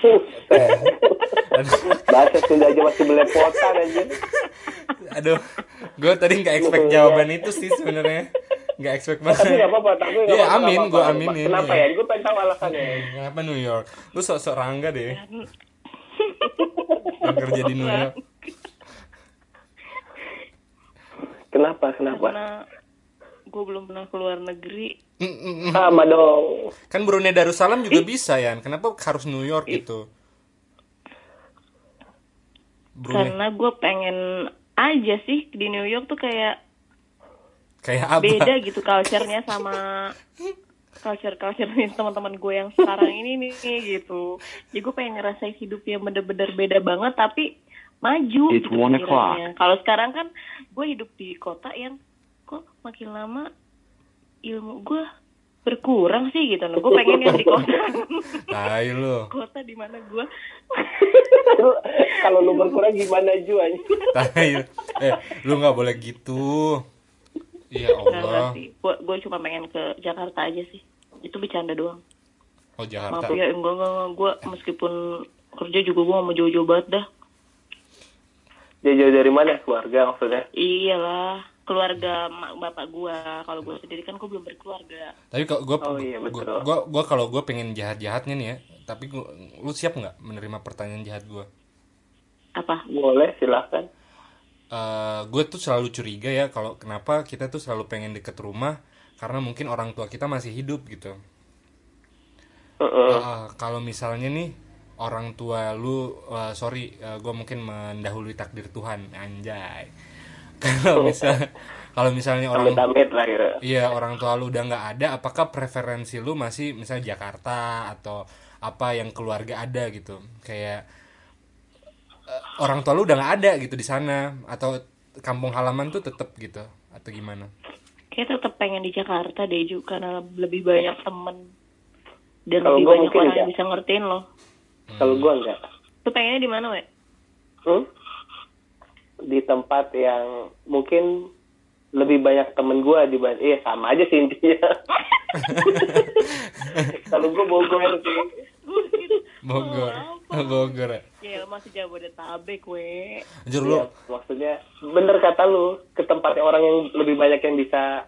bahasa Sunda aja masih belepotan aja aduh gue tadi nggak expect jawaban itu sih sebenarnya nggak expect banget tapi nggak apa-apa tapi nggak Iya, apa-apa, amin, apa-apa. aminin, kenapa iya. ya gue pengen tahu alasannya Kenapa New York? Lu sok-sok rangga deh. Kerja di New York. Kenapa kenapa Karena gue belum pernah keluar negeri. Mm, mm, mm. sama dong Kan Brunei Darussalam juga bisa ya. Kenapa harus New York gitu? Brunei Karena gue pengen aja sih di New York tuh kayak kayak apa? beda gitu culture-nya sama culture culture teman-teman gue yang sekarang ini nih gitu. Jadi gue pengen ngerasain hidup yang bener-bener beda banget tapi maju It's gitu one pikirannya. Kalau sekarang kan gue hidup di kota yang kok makin lama ilmu gue berkurang sih gitu. Nah, gue pengen yang di kota. Tai lu. kota di mana gue kalau lu berkurang gimana Ju anjing? Tai. Eh, lu nggak boleh gitu. Iya Allah. Gue gue cuma pengen ke Jakarta aja sih. Itu bercanda doang. Oh Maaf Jakarta. ya, enggak, enggak, enggak. Gue meskipun kerja juga gue mau jauh-jauh banget dah. Jauh-jauh dari mana keluarga maksudnya Iyalah, keluarga mak bapak gue. Kalau gue sendiri kan gue belum berkeluarga. Tapi kalau gue, Oh, iya, betul. gua, gua, gua kalau gue pengen jahat-jahatnya nih ya. Tapi gua, lu siap nggak menerima pertanyaan jahat gue? Apa? boleh silahkan gue tuh selalu curiga ya kalau kenapa kita tuh selalu pengen deket rumah karena mungkin orang tua kita masih hidup gitu. Heeh. Eh, kalau misalnya nih orang tua lu, eh, sorry, gue mungkin mendahului takdir Tuhan, anjay. Kalau misal, kalau misalnya orang lah gitu Iya orang tua lu udah nggak ada, apakah preferensi lu masih misalnya Jakarta atau apa yang keluarga ada gitu, kayak eh, orang tua lu udah nggak ada gitu di sana atau kampung halaman tuh tetep gitu atau gimana? Kayak tetap pengen di Jakarta deh juga karena lebih banyak temen dan Kalau lebih gua banyak orang enggak. yang bisa ngertiin lo. Kalau gua enggak Tuh pengennya di mana, we? Hmm? di tempat yang mungkin lebih banyak temen gua dibanding iya sama aja sih intinya kalau gua Bogor sih Bogor, Bogor ya. Ya masih Jabodetabek, we. Anjir lu, Iya, maksudnya bener kata lu ke tempat orang yang lebih banyak yang bisa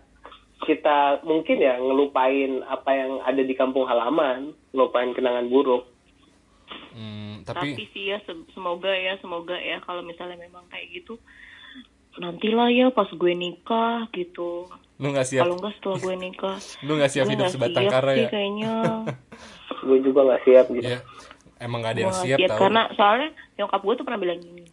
kita mungkin ya ngelupain apa yang ada di kampung halaman ngelupain kenangan buruk hmm, Tapi, tapi sih ya se- semoga ya semoga ya kalau misalnya memang kayak gitu nantilah ya pas gue nikah gitu. lu nggak siap, Kalau enggak setelah gue nikah. lu nggak siap hidup sebatang siap kara sih ya? kayaknya. gue juga nggak siap gitu Iya, emang nggak ada yang nggak siap siap tau. karena soalnya nyokap gue tuh pernah bilang gini.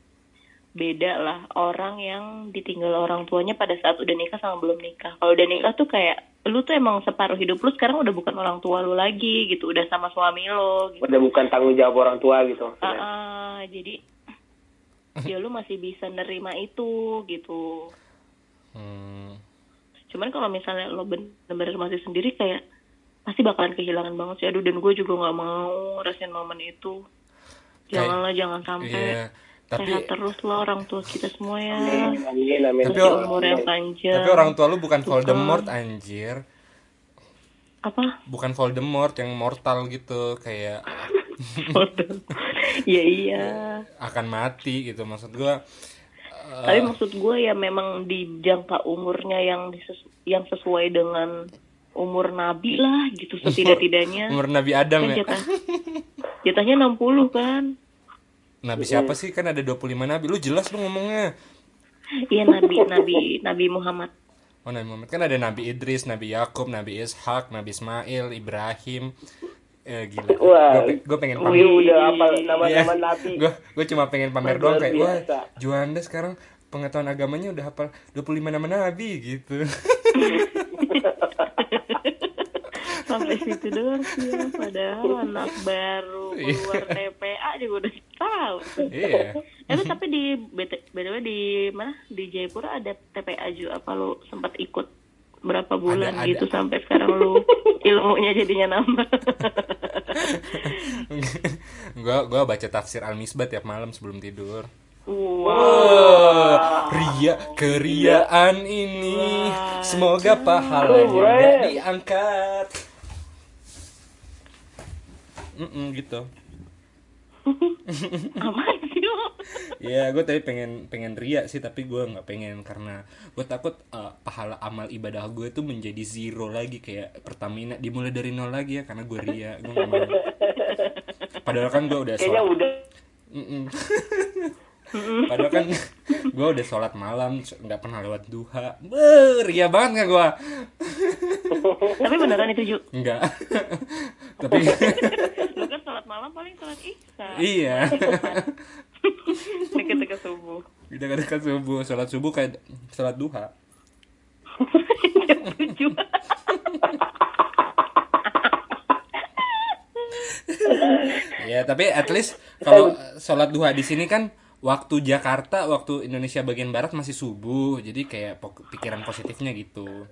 Beda lah orang yang ditinggal orang tuanya pada saat udah nikah sama belum nikah. Kalau udah nikah tuh kayak lu tuh emang separuh hidup lu sekarang udah bukan orang tua lu lagi gitu, udah sama suami lo gitu. udah bukan tanggung jawab orang tua gitu Ah, maksudnya. ah, jadi ya lu masih bisa nerima itu gitu. Hmm, Cuman kalau misalnya lo bener-bener masih sendiri kayak pasti bakalan kehilangan banget sih. Aduh dan gue juga nggak mau rasain momen itu. Janganlah jangan sampai iya, tapi sehat terus lo orang tua kita semua ya. amin amin amin Tapi- umur yang panjang. tapi orang tua lu bukan Voldemort anjir. apa? bukan Voldemort yang mortal gitu kayak Iya iya. akan mati gitu maksud gua Tapi maksud gue ya memang di jangka umurnya yang dises- yang sesuai dengan umur Nabi lah gitu setidak-tidaknya. Umur Nabi Adam Kan ya. jatah, jatahnya 60 kan. Nabi siapa sih? Kan ada 25 nabi. Lu jelas lu ngomongnya. Iya Nabi Nabi Nabi Muhammad. Oh Nabi Muhammad kan ada Nabi Idris, Nabi Yakub, Nabi Ishak, Nabi Ismail, Ibrahim. Eh, gila. Wah. Gue pengen pamer. udah apa nama-nama nabi. Gue gue cuma pengen pamer doang kayak wah biasa. Juanda sekarang pengetahuan agamanya udah hafal 25 nama nabi gitu. Sampai situ doang sih. Padahal anak baru Iya. keluar TPA juga udah tahu. iya. Eh lu tapi di BT, BTW di mana? Di Jayapura ada TPA juga apa lu sempat ikut berapa bulan Ada, ada. gitu sampai sekarang lu ilmunya jadinya nambah. gua gua baca tafsir Al-Misbah tiap malam sebelum tidur. wow. Oh, ria keriaan ini semoga pahalanya diangkat. Mm gitu. Apa sih lu? Ya, gue tadi pengen pengen ria sih, tapi gue nggak pengen karena gue takut uh, pahala amal ibadah gue tuh menjadi zero lagi kayak Pertamina dimulai dari nol lagi ya karena gue ria, gue mau. Padahal kan gue udah Kayaknya sholat. udah Mm-mm. Padahal kan gue udah sholat malam, nggak pernah lewat duha. Beuh, ria banget nggak gue? Tapi beneran itu Ju. Enggak. tapi malam paling sholat isya. iya. Dekat-dekat subuh. Udah dekat subuh, sholat subuh kayak sholat duha. Ya, tapi at least kalau sholat duha di sini kan waktu Jakarta, waktu Indonesia bagian barat masih subuh. Jadi kayak pikiran positifnya gitu.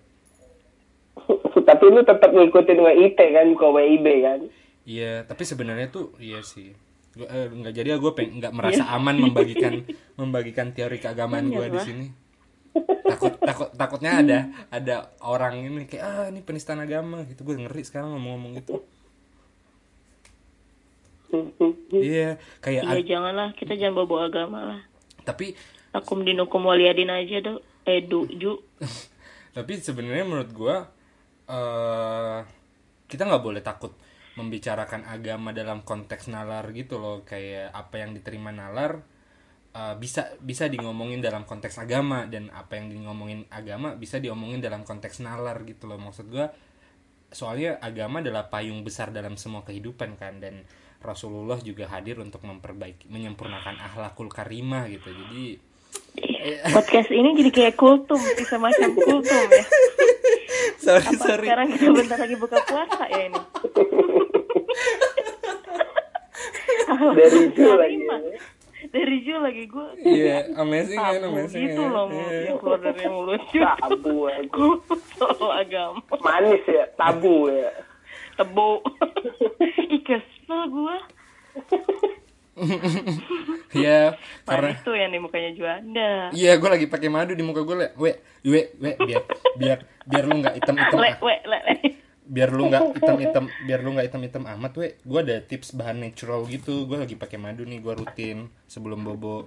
tapi lu tetap ngikutin WIT kan, bukan WIB kan. Iya, tapi sebenarnya tuh iya sih. Gua, eh, nggak jadi gue peng nggak merasa aman membagikan membagikan teori keagamaan gue di sini. Takut takut takutnya ada ada orang ini kayak ah ini penistaan agama gitu. Gue ngeri sekarang ngomong-ngomong gitu. Iya, kayak Iya ag- janganlah kita jangan bawa agama lah. tapi Akum dinukum waliyadin aja tuh. Edu Ju. tapi sebenarnya menurut gua eh kita nggak boleh takut membicarakan agama dalam konteks nalar gitu loh kayak apa yang diterima nalar eh, bisa bisa di ngomongin dalam konteks agama dan apa yang ngomongin agama bisa diomongin dalam konteks nalar gitu loh. Maksud gua soalnya agama adalah payung besar dalam semua kehidupan kan dan Rasulullah juga hadir untuk memperbaiki menyempurnakan akhlakul karimah gitu. Jadi Podcast ini jadi kayak kultum, semacam kultum ya. sorry Apa sorry sekarang kita bentar lagi buka puasa ya ini? Dari Ju lagi. Dari Ju lagi gue. iya amazing kan amazing gitu ya. loh Iya. yang keluar dari mulut Ju. Tabu aja. Soal agama. Manis ya, tabu ya. Tebo. Ih kesel gue. Iya, karena tuh yang di mukanya Juanda. iya gue lagi pakai madu di muka gue le, we, we, we, biar biar biar lu nggak hitam hitam, Le, we, le, le. biar lu nggak hitam hitam, biar lu nggak hitam hitam amat we, gue ada tips bahan natural gitu, gue lagi pakai madu nih, gue rutin sebelum bobo,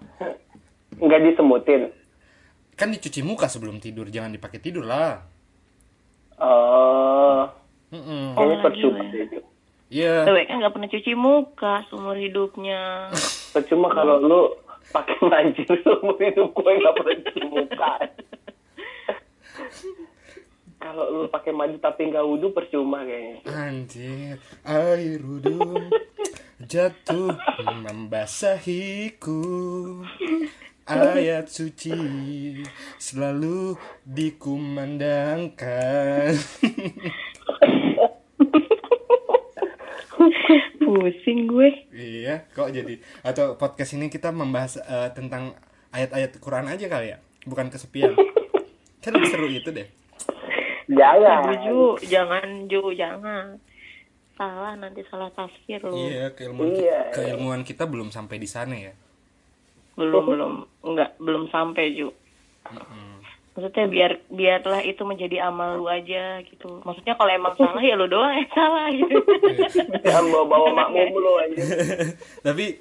Nggak disemutin. kan dicuci muka sebelum tidur, jangan dipakai tidur lah, Oh, Mm-mm. kayaknya Oh, percuma iya. Lewe kan gak pernah cuci muka seumur hidupnya. Percuma kalau lu pakai manjir seumur hidup gue nggak pernah cuci muka. kalau lu pakai maju tapi nggak wudhu percuma kayaknya. anjir, air wudhu jatuh membasahiku. Ayat suci selalu dikumandangkan. Pusing gue. Iya, kok jadi atau podcast ini kita membahas eh, tentang ayat-ayat Quran aja kali ya, bukan kesepian. Kan lebih seru itu deh. Jangan. Ju, jangan Ju, jangan. Salah nanti salah tafsir lu. Iya, keilmuan Iya. keilmuan kita belum sampai di sana ya. Belum belum enggak belum sampai Ju. Maksudnya biar biarlah itu menjadi amal lu aja gitu. Maksudnya kalau emang salah ya lu doang yang salah gitu. Jangan bawa-bawa makmum lu aja. Tapi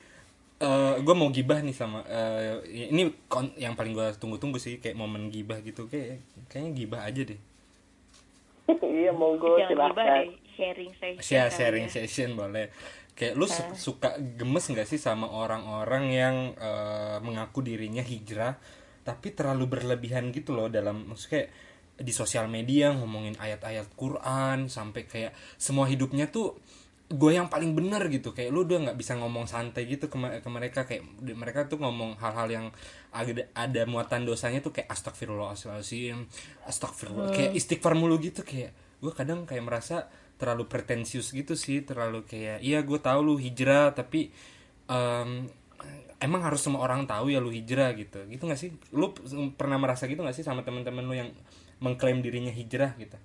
gue mau gibah nih sama eh, ini kon- yang paling gue tunggu-tunggu sih kayak momen gibah gitu kayak kayaknya gibah aja deh iya monggo Jangan tiba silahkan deh sharing session. share sharing ya. session boleh kayak lu su- suka gemes nggak sih sama orang-orang yang eh, mengaku dirinya hijrah tapi terlalu berlebihan gitu loh dalam maksudnya kayak di sosial media ngomongin ayat-ayat Quran sampai kayak semua hidupnya tuh gue yang paling bener gitu. Kayak lu udah nggak bisa ngomong santai gitu ke, ke mereka. Kayak mereka tuh ngomong hal-hal yang ada, ada muatan dosanya tuh kayak astagfirullahaladzim astagfirullah kayak istighfar mulu gitu. Kayak gue kadang kayak merasa terlalu pretensius gitu sih terlalu kayak iya gue tahu lu hijrah tapi em, emang harus semua orang tahu ya lu hijrah gitu. Gitu nggak sih? Lu p- pernah merasa gitu nggak sih sama teman-teman lu yang mengklaim dirinya hijrah gitu?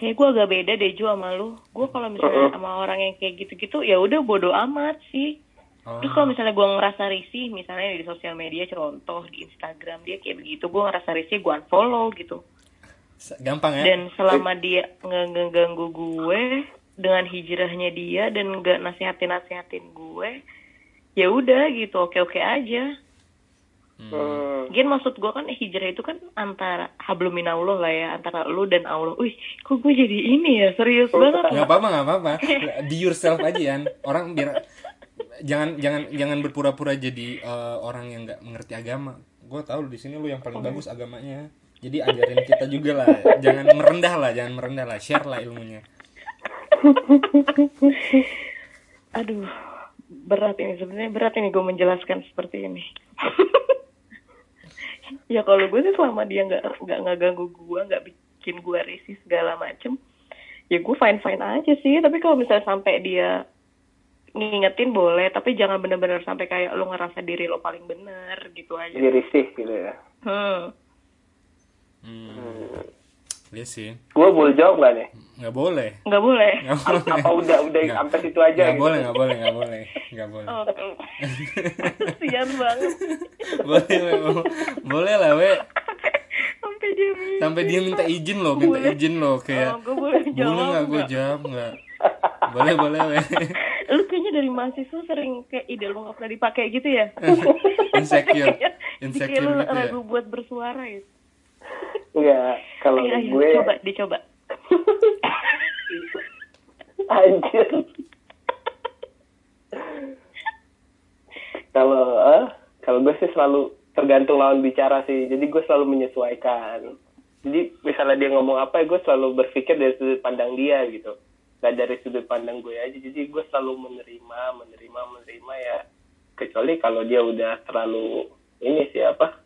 Kayak gue agak beda deh Ju sama lu. Gue kalau misalnya sama orang yang kayak gitu-gitu ya udah bodo amat sih. oh, Terus kalau misalnya gue ngerasa risih, misalnya di sosial media contoh di Instagram dia kayak begitu, gue ngerasa risih gue unfollow gitu. gampang ya? Dan selama dia nggak ngeganggu gue dengan hijrahnya dia dan nggak nasihatin nasihatin gue, ya udah gitu oke oke aja. Hmm. Mungkin maksud gue kan hijrah itu kan antara habluminallah lah ya antara lu dan Allah. Wih, kok gue jadi ini ya? Serius banget. nggak apa-apa nggak apa-apa. Be yourself aja kan orang biar jangan jangan jangan berpura-pura jadi eh, orang yang nggak mengerti agama. Gue tahu di sini lu yang paling bagus agamanya. Jadi ajarin kita juga lah. Jangan merendah lah jangan merendah lah. Share lah ilmunya. Aduh, berat ini sebenarnya berat ini gue menjelaskan seperti ini. ya kalau gue sih selama dia nggak nggak nggak ganggu gue, nggak bikin gue risih segala macem, ya gue fine fine aja sih. Tapi kalau misalnya sampai dia ngingetin boleh, tapi jangan bener-bener sampai kayak lo ngerasa diri lo paling bener gitu aja. jadi risih gitu ya Hmm. hmm. Iya sih. Gue boleh jawab nggak nih? Nggak boleh. Nggak boleh. nggak boleh. apa udah udah Nggak. sampai situ aja nggak gitu. boleh nggak boleh nggak boleh nggak boleh. Oh, Sian banget. boleh boleh boleh lah we Sampai dia minta. sampai dia minta izin. loh minta Boleh. izin loh kayak Oh, gue boleh boleh jawab nggak gue jawab nggak? Boleh boleh we lu kayaknya dari mahasiswa sering kayak ide lu nggak pernah dipakai gitu ya? Insecure. Kayak insecure lu gitu ya. ragu buat bersuara ya Enggak, kalau ayo, ayo gue coba dicoba anjir. kalau eh, kalau gue sih selalu tergantung lawan bicara sih. Jadi gue selalu menyesuaikan. Jadi misalnya dia ngomong apa, gue selalu berpikir dari sudut pandang dia gitu. Gak dari sudut pandang gue aja. Jadi gue selalu menerima, menerima, menerima ya. Kecuali kalau dia udah terlalu ini sih apa?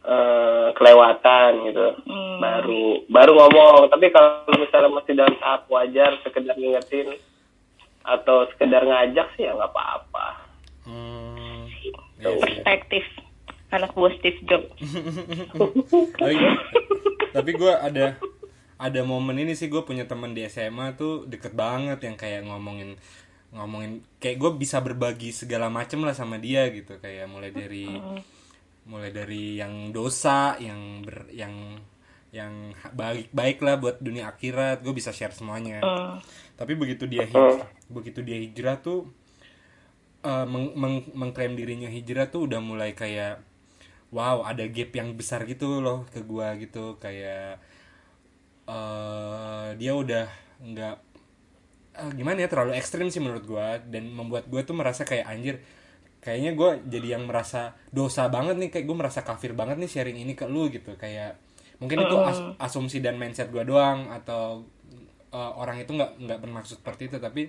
Eh kelewatan gitu. Hmm. baru baru ngomong. Tapi kalau misalnya masih dalam tahap wajar sekedar ngingetin atau sekedar ngajak sih ya nggak apa-apa. Hmm, iya sih. perspektif. Anak buah Steve Jobs. Tapi, tapi gue ada ada momen ini sih gue punya teman di SMA tuh deket banget yang kayak ngomongin ngomongin kayak gue bisa berbagi segala macem lah sama dia gitu. Kayak mulai dari mulai dari yang dosa yang ber yang yang baik baik lah buat dunia akhirat gue bisa share semuanya. Hmm. tapi begitu dia hij- begitu dia hijrah tuh eh, meng- meng- mengklaim dirinya hijrah tuh udah mulai kayak wow ada gap yang besar gitu loh ke gua gitu. Kayak eh dia udah nggak eh, gimana ya terlalu ekstrim sih menurut gua. Dan membuat gua tuh merasa kayak anjir kayaknya gua jadi yang merasa dosa banget nih kayak gue merasa kafir banget nih sharing ini ke lu gitu. Kayak mungkin itu as- asumsi dan mindset gua doang atau eh, orang itu nggak nggak bermaksud seperti itu. Tapi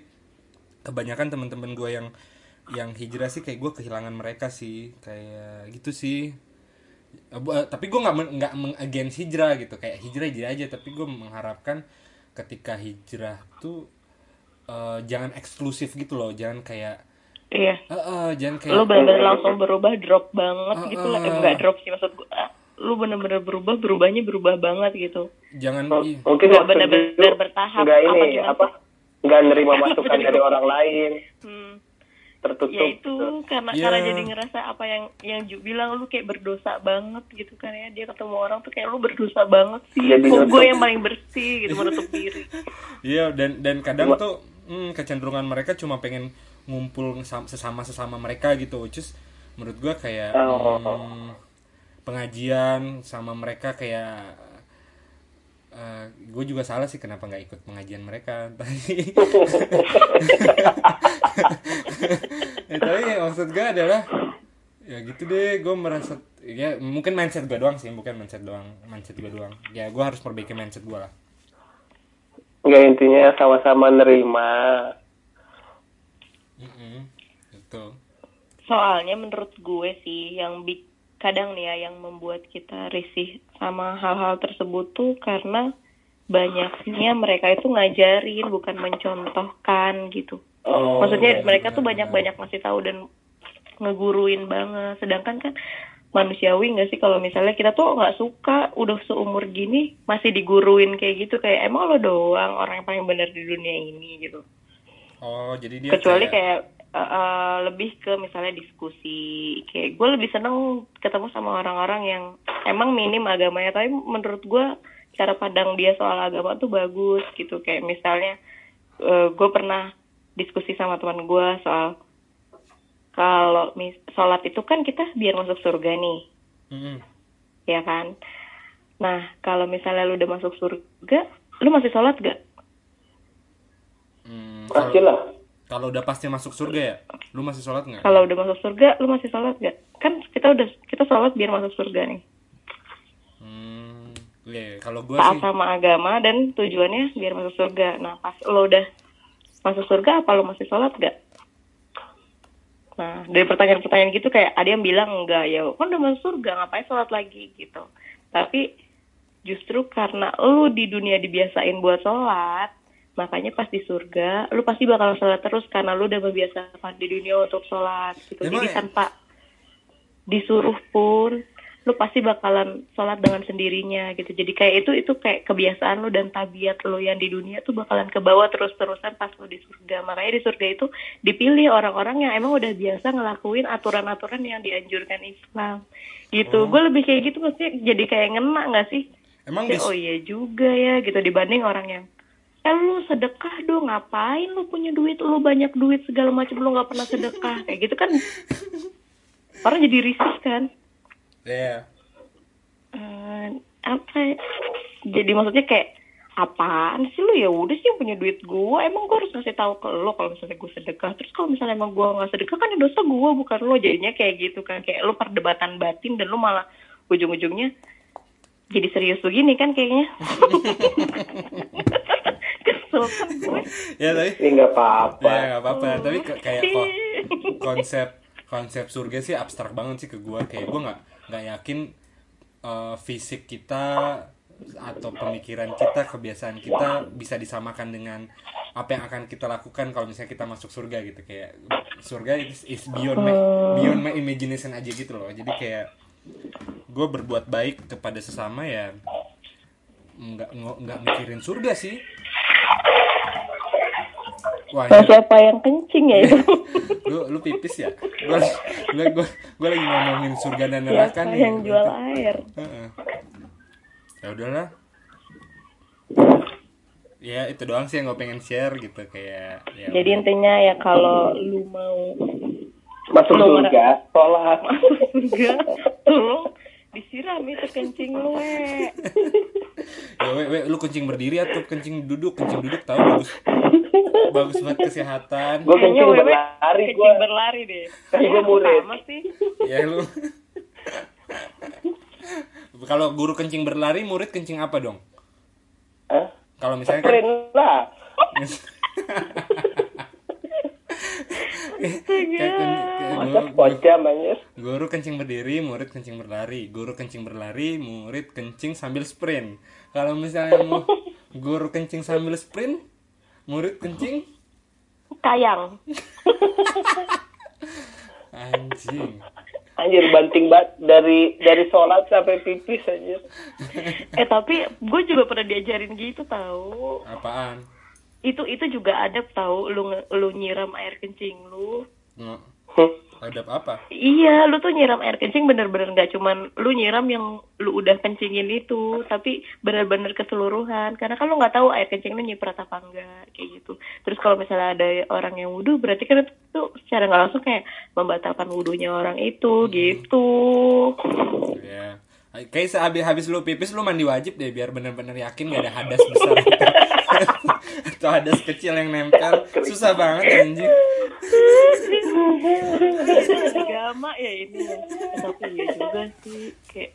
kebanyakan teman-teman gue yang yang hijrah sih kayak gue kehilangan mereka sih. Kayak gitu sih. Eh, tapi gue nggak nggak meng-against hijrah gitu. Kayak hijrah hijrah aja tapi gue mengharapkan ketika hijrah tuh eh, jangan eksklusif gitu loh. Jangan kayak iya. Eh, eh, jangan kayak lu bener-bener langsung berubah drop banget Ah, gitu lah. Eh, ah. enggak drop sih maksud gue ah, lu bener-bener berubah berubahnya berubah banget gitu. Jangan M- iya. mungkin Nggak maksud benar-benar gue bertahap, nggak apa ini gimana apa nggak nerima masukan dari orang lain. Hmm. tertutup ya itu gitu. karena Ya. karena jadi ngerasa apa yang yang Ju bilang lu kayak berdosa banget gitu kan ya. Dia ketemu orang tuh kayak lu berdosa banget sih. Jadi kok gue yang paling bersih gitu menutup diri. Iya dan dan kadang tuh hmm, kecenderungan mereka cuma pengen ngumpul sesama sesama mereka gitu terus menurut gua kayak Oh. hmm, pengajian sama mereka kayak gue juga salah sih kenapa nggak ikut pengajian mereka tapi ya, tapi maksud gue adalah ya gitu deh gue merasa ya mungkin mindset gue doang sih bukan mindset doang mindset gue doang ya gue harus perbaiki mindset gue lah Nggak intinya sama-sama nerima. Gitu Soalnya menurut gue sih yang bik kadang nih ya yang membuat kita risih sama hal-hal tersebut tuh karena banyaknya mereka itu ngajarin bukan mencontohkan gitu. Oh, Maksudnya iya, mereka tuh benar, banyak-banyak ngasih tahu dan ngeguruin banget. Sedangkan kan manusiawi nggak sih kalau misalnya kita tuh nggak suka udah seumur gini masih diguruin kayak gitu kayak emang lo doang orang yang paling benar di dunia ini gitu. Oh jadi dia kecuali kayak, uh, uh, lebih ke misalnya diskusi kayak gue lebih seneng ketemu sama orang-orang yang emang minim agamanya. Tapi menurut gue cara pandang dia soal agama tuh bagus gitu. Kayak misalnya uh, gue pernah diskusi sama teman gue soal kalau mis sholat itu kan kita biar masuk surga nih. Mm-mm. ya kan? Nah kalau misalnya lu udah masuk surga lu masih sholat gak Hmm, kalau lah. kalau udah pasti masuk surga ya lu masih sholat nggak Kalau udah masuk surga, lu masih sholat gak? Kan kita udah kita sholat biar masuk surga nih. hmm, iya, kalau gue Taat sih sama agama dan tujuannya biar masuk surga. Nah pas lo udah masuk surga, apa lo masih sholat gak? Nah dari pertanyaan-pertanyaan gitu kayak ada yang bilang enggak ya, kan udah masuk surga ngapain sholat lagi gitu. Tapi justru karena lu di dunia dibiasain buat sholat, makanya pas di surga lu pasti bakal sholat terus karena lu udah membiasakan di dunia untuk sholat gitu. Emang Jadi ya? tanpa disuruh pun lu pasti bakalan sholat dengan sendirinya gitu. Jadi kayak itu itu kayak kebiasaan lu dan tabiat lu yang di dunia tuh bakalan ke bawah terus-terusan pas lu di surga. Makanya di surga itu dipilih orang-orang yang emang udah biasa ngelakuin aturan-aturan yang dianjurkan Islam. Gitu. Oh. Gue lebih kayak gitu maksudnya jadi kayak ngena nggak sih? emang Kayak, oh iya juga ya gitu dibanding orang yang eh lu sedekah dong ngapain lu punya duit? Lu banyak duit segala macam lu nggak pernah sedekah. Kayak gitu kan. Orang jadi risih kan. Iya. Eh, apa ya? jadi maksudnya kayak apaan sih lu? Ya udah sih yang punya duit gua. Emang gua harus ngasih tahu ke lo kalau misalnya gua sedekah. Terus kalau misalnya emang gua nggak sedekah kan ya dosa gua bukan lo jadinya kayak gitu kan. Kayak lu perdebatan batin dan lu malah ujung-ujungnya jadi serius begini kan kayaknya gue ya tapi Ini nggak apa-apa. ya nggak apa-apa. Tapi ke- kayak kok konsep konsep surga sih abstrak banget sih ke gue kayak gue nggak nggak yakin eh, fisik kita atau pemikiran kita kebiasaan kita bisa disamakan dengan apa yang akan kita lakukan kalau misalnya kita masuk surga gitu. Kayak surga is, is beyond my, beyond my imagination aja gitu loh. Jadi kayak gue berbuat baik kepada sesama ya nggak nggak mikirin surga sih wah ini- siapa yang kencing ya itu? Lu lu pipis ya? Gue gue gue gue lagi ngomongin surga dan neraka siapa nih. yang jual air? Heeh. ya udahlah. Ya itu doang sih yang gue pengen share gitu kayak ya jadi udah. intinya ya kalau lu mau Masuk Lu surga, sholat. masuk surga. Tolong disiram itu kencing lu we. Ya we, we, lu kencing berdiri atau kencing duduk? Kencing duduk tahu bagus bagus buat kesehatan Gue Kayaknya kencing wewe berlari kencing gue. berlari deh Kan gua murid. sama sih ya lu kalau guru kencing berlari murid kencing apa dong Hah? kalau misalnya kan Sprint lah. Masa pojam anjir. Guru kencing berdiri, murid kencing berlari. Guru kencing berlari, murid kencing sambil sprint. Kalau misalnya mau guru kencing sambil sprint, murid kencing kayang anjing. Anjir banting bat dari dari sholat sampai pipis anjir. eh tapi gue juga pernah diajarin gitu tahu Apaan? itu itu juga ada tahu lu lu nyiram air kencing lu Terhadap apa? Iya, lu tuh nyiram air kencing bener-bener nggak cuman lu nyiram yang lu udah kencingin itu, tapi bener-bener keseluruhan. Karena kan lu nggak tahu air kencing lu nyiprat apa enggak, kayak gitu. Terus kalau misalnya ada orang yang wudhu, berarti kan itu tuh secara nggak langsung kayak membatalkan wudhunya orang itu, gitu. Ya. Kayak sehabis habis lu pipis lu mandi wajib deh biar bener-bener yakin gak ada hadas besar gitu. Atau hadas kecil yang nempel. Susah banget anjing. agama ya ini ya tapi iya juga sih kayak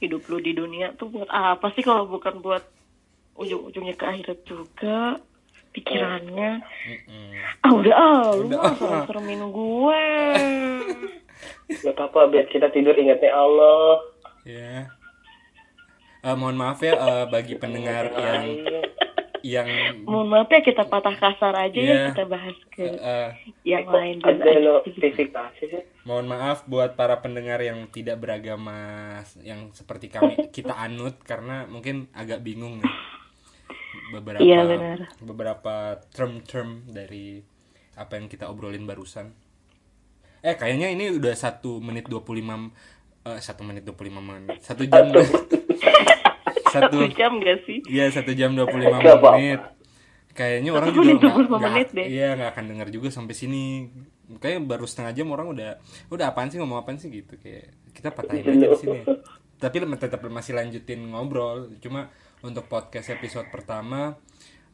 hidup lu di dunia tuh buat apa sih kalau bukan buat ujung-ujungnya ke akhirat juga pikirannya ah udah ah lu mah ah. seremin gue Gak apa-apa biar kita tidur ingatnya Allah. Ya. Eh, mohon maaf ya eh, bagi pendengar yang yang mohon maaf ya kita patah kasar aja Iya. ya kita bahas ke eh, yang Kok lain dulu sih? mohon maaf buat para pendengar yang tidak beragama yang seperti kami kita anut karena mungkin agak bingung nih beberapa Iya, benar. beberapa term-term dari apa yang kita obrolin barusan. Eh kayaknya ini udah satu menit 25 eh satu menit 25 menit satu jam satu jam gak sih Iya satu jam 25 Gak apa-apa. menit. Kayaknya orang juga menit, nggak 25 nggak- menit deh. Iya nggak akan denger juga sampai sini. Kayaknya baru setengah jam orang udah udah apaan sih ngomong apaan sih gitu kayak kita patahin aja di sini. Tapi tetap masih lanjutin ngobrol. Cuma untuk podcast episode pertama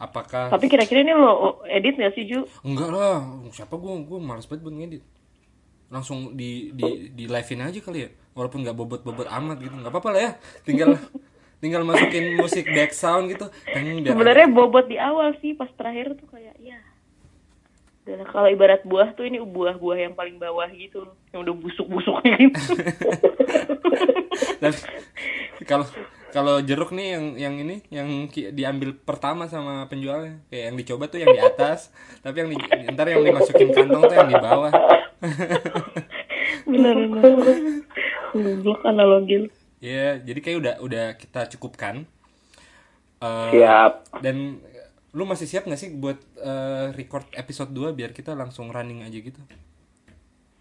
apakah tapi kira-kira ini lo edit gak sih Ju enggak lah siapa gue gue malas banget buat ngedit langsung di di di live-in aja kali ya walaupun nggak bobot-bobot amat gitu nggak apa-apa lah ya tinggal tinggal masukin musik back sound gitu sebenarnya bobot di awal sih pas terakhir tuh kayak ya. Lah, kalau ibarat buah tuh ini buah-buah yang paling bawah gitu yang udah busuk-busuk gitu. Kalau kalau jeruk nih yang yang ini yang diambil pertama sama penjualnya. Kayak yang dicoba tuh yang di atas tapi yang di, ntar yang dimasukin kantong tuh yang di bawah. Bener goblok analogi. Ya jadi kayak udah udah kita cukupkan. Eh, Siap. dan lu masih siap nggak sih buat eh, record episode 2 biar kita langsung running aja gitu?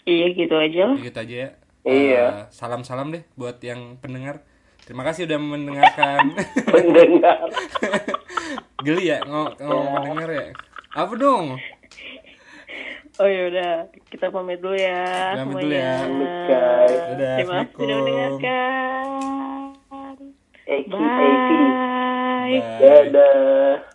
Iya gitu aja lah. Ya gitu aja ya. Iya. salam salam deh buat yang pendengar. Terima kasih udah mendengarkan. Mendengar. geli ya ngomong ngomong pendengar ya. Apa dong oh ya udah kita pamit dulu ya Pamit dulu ya. terima kasih sudah mendengarkan Eki, Eki. bye Bye. Dadah.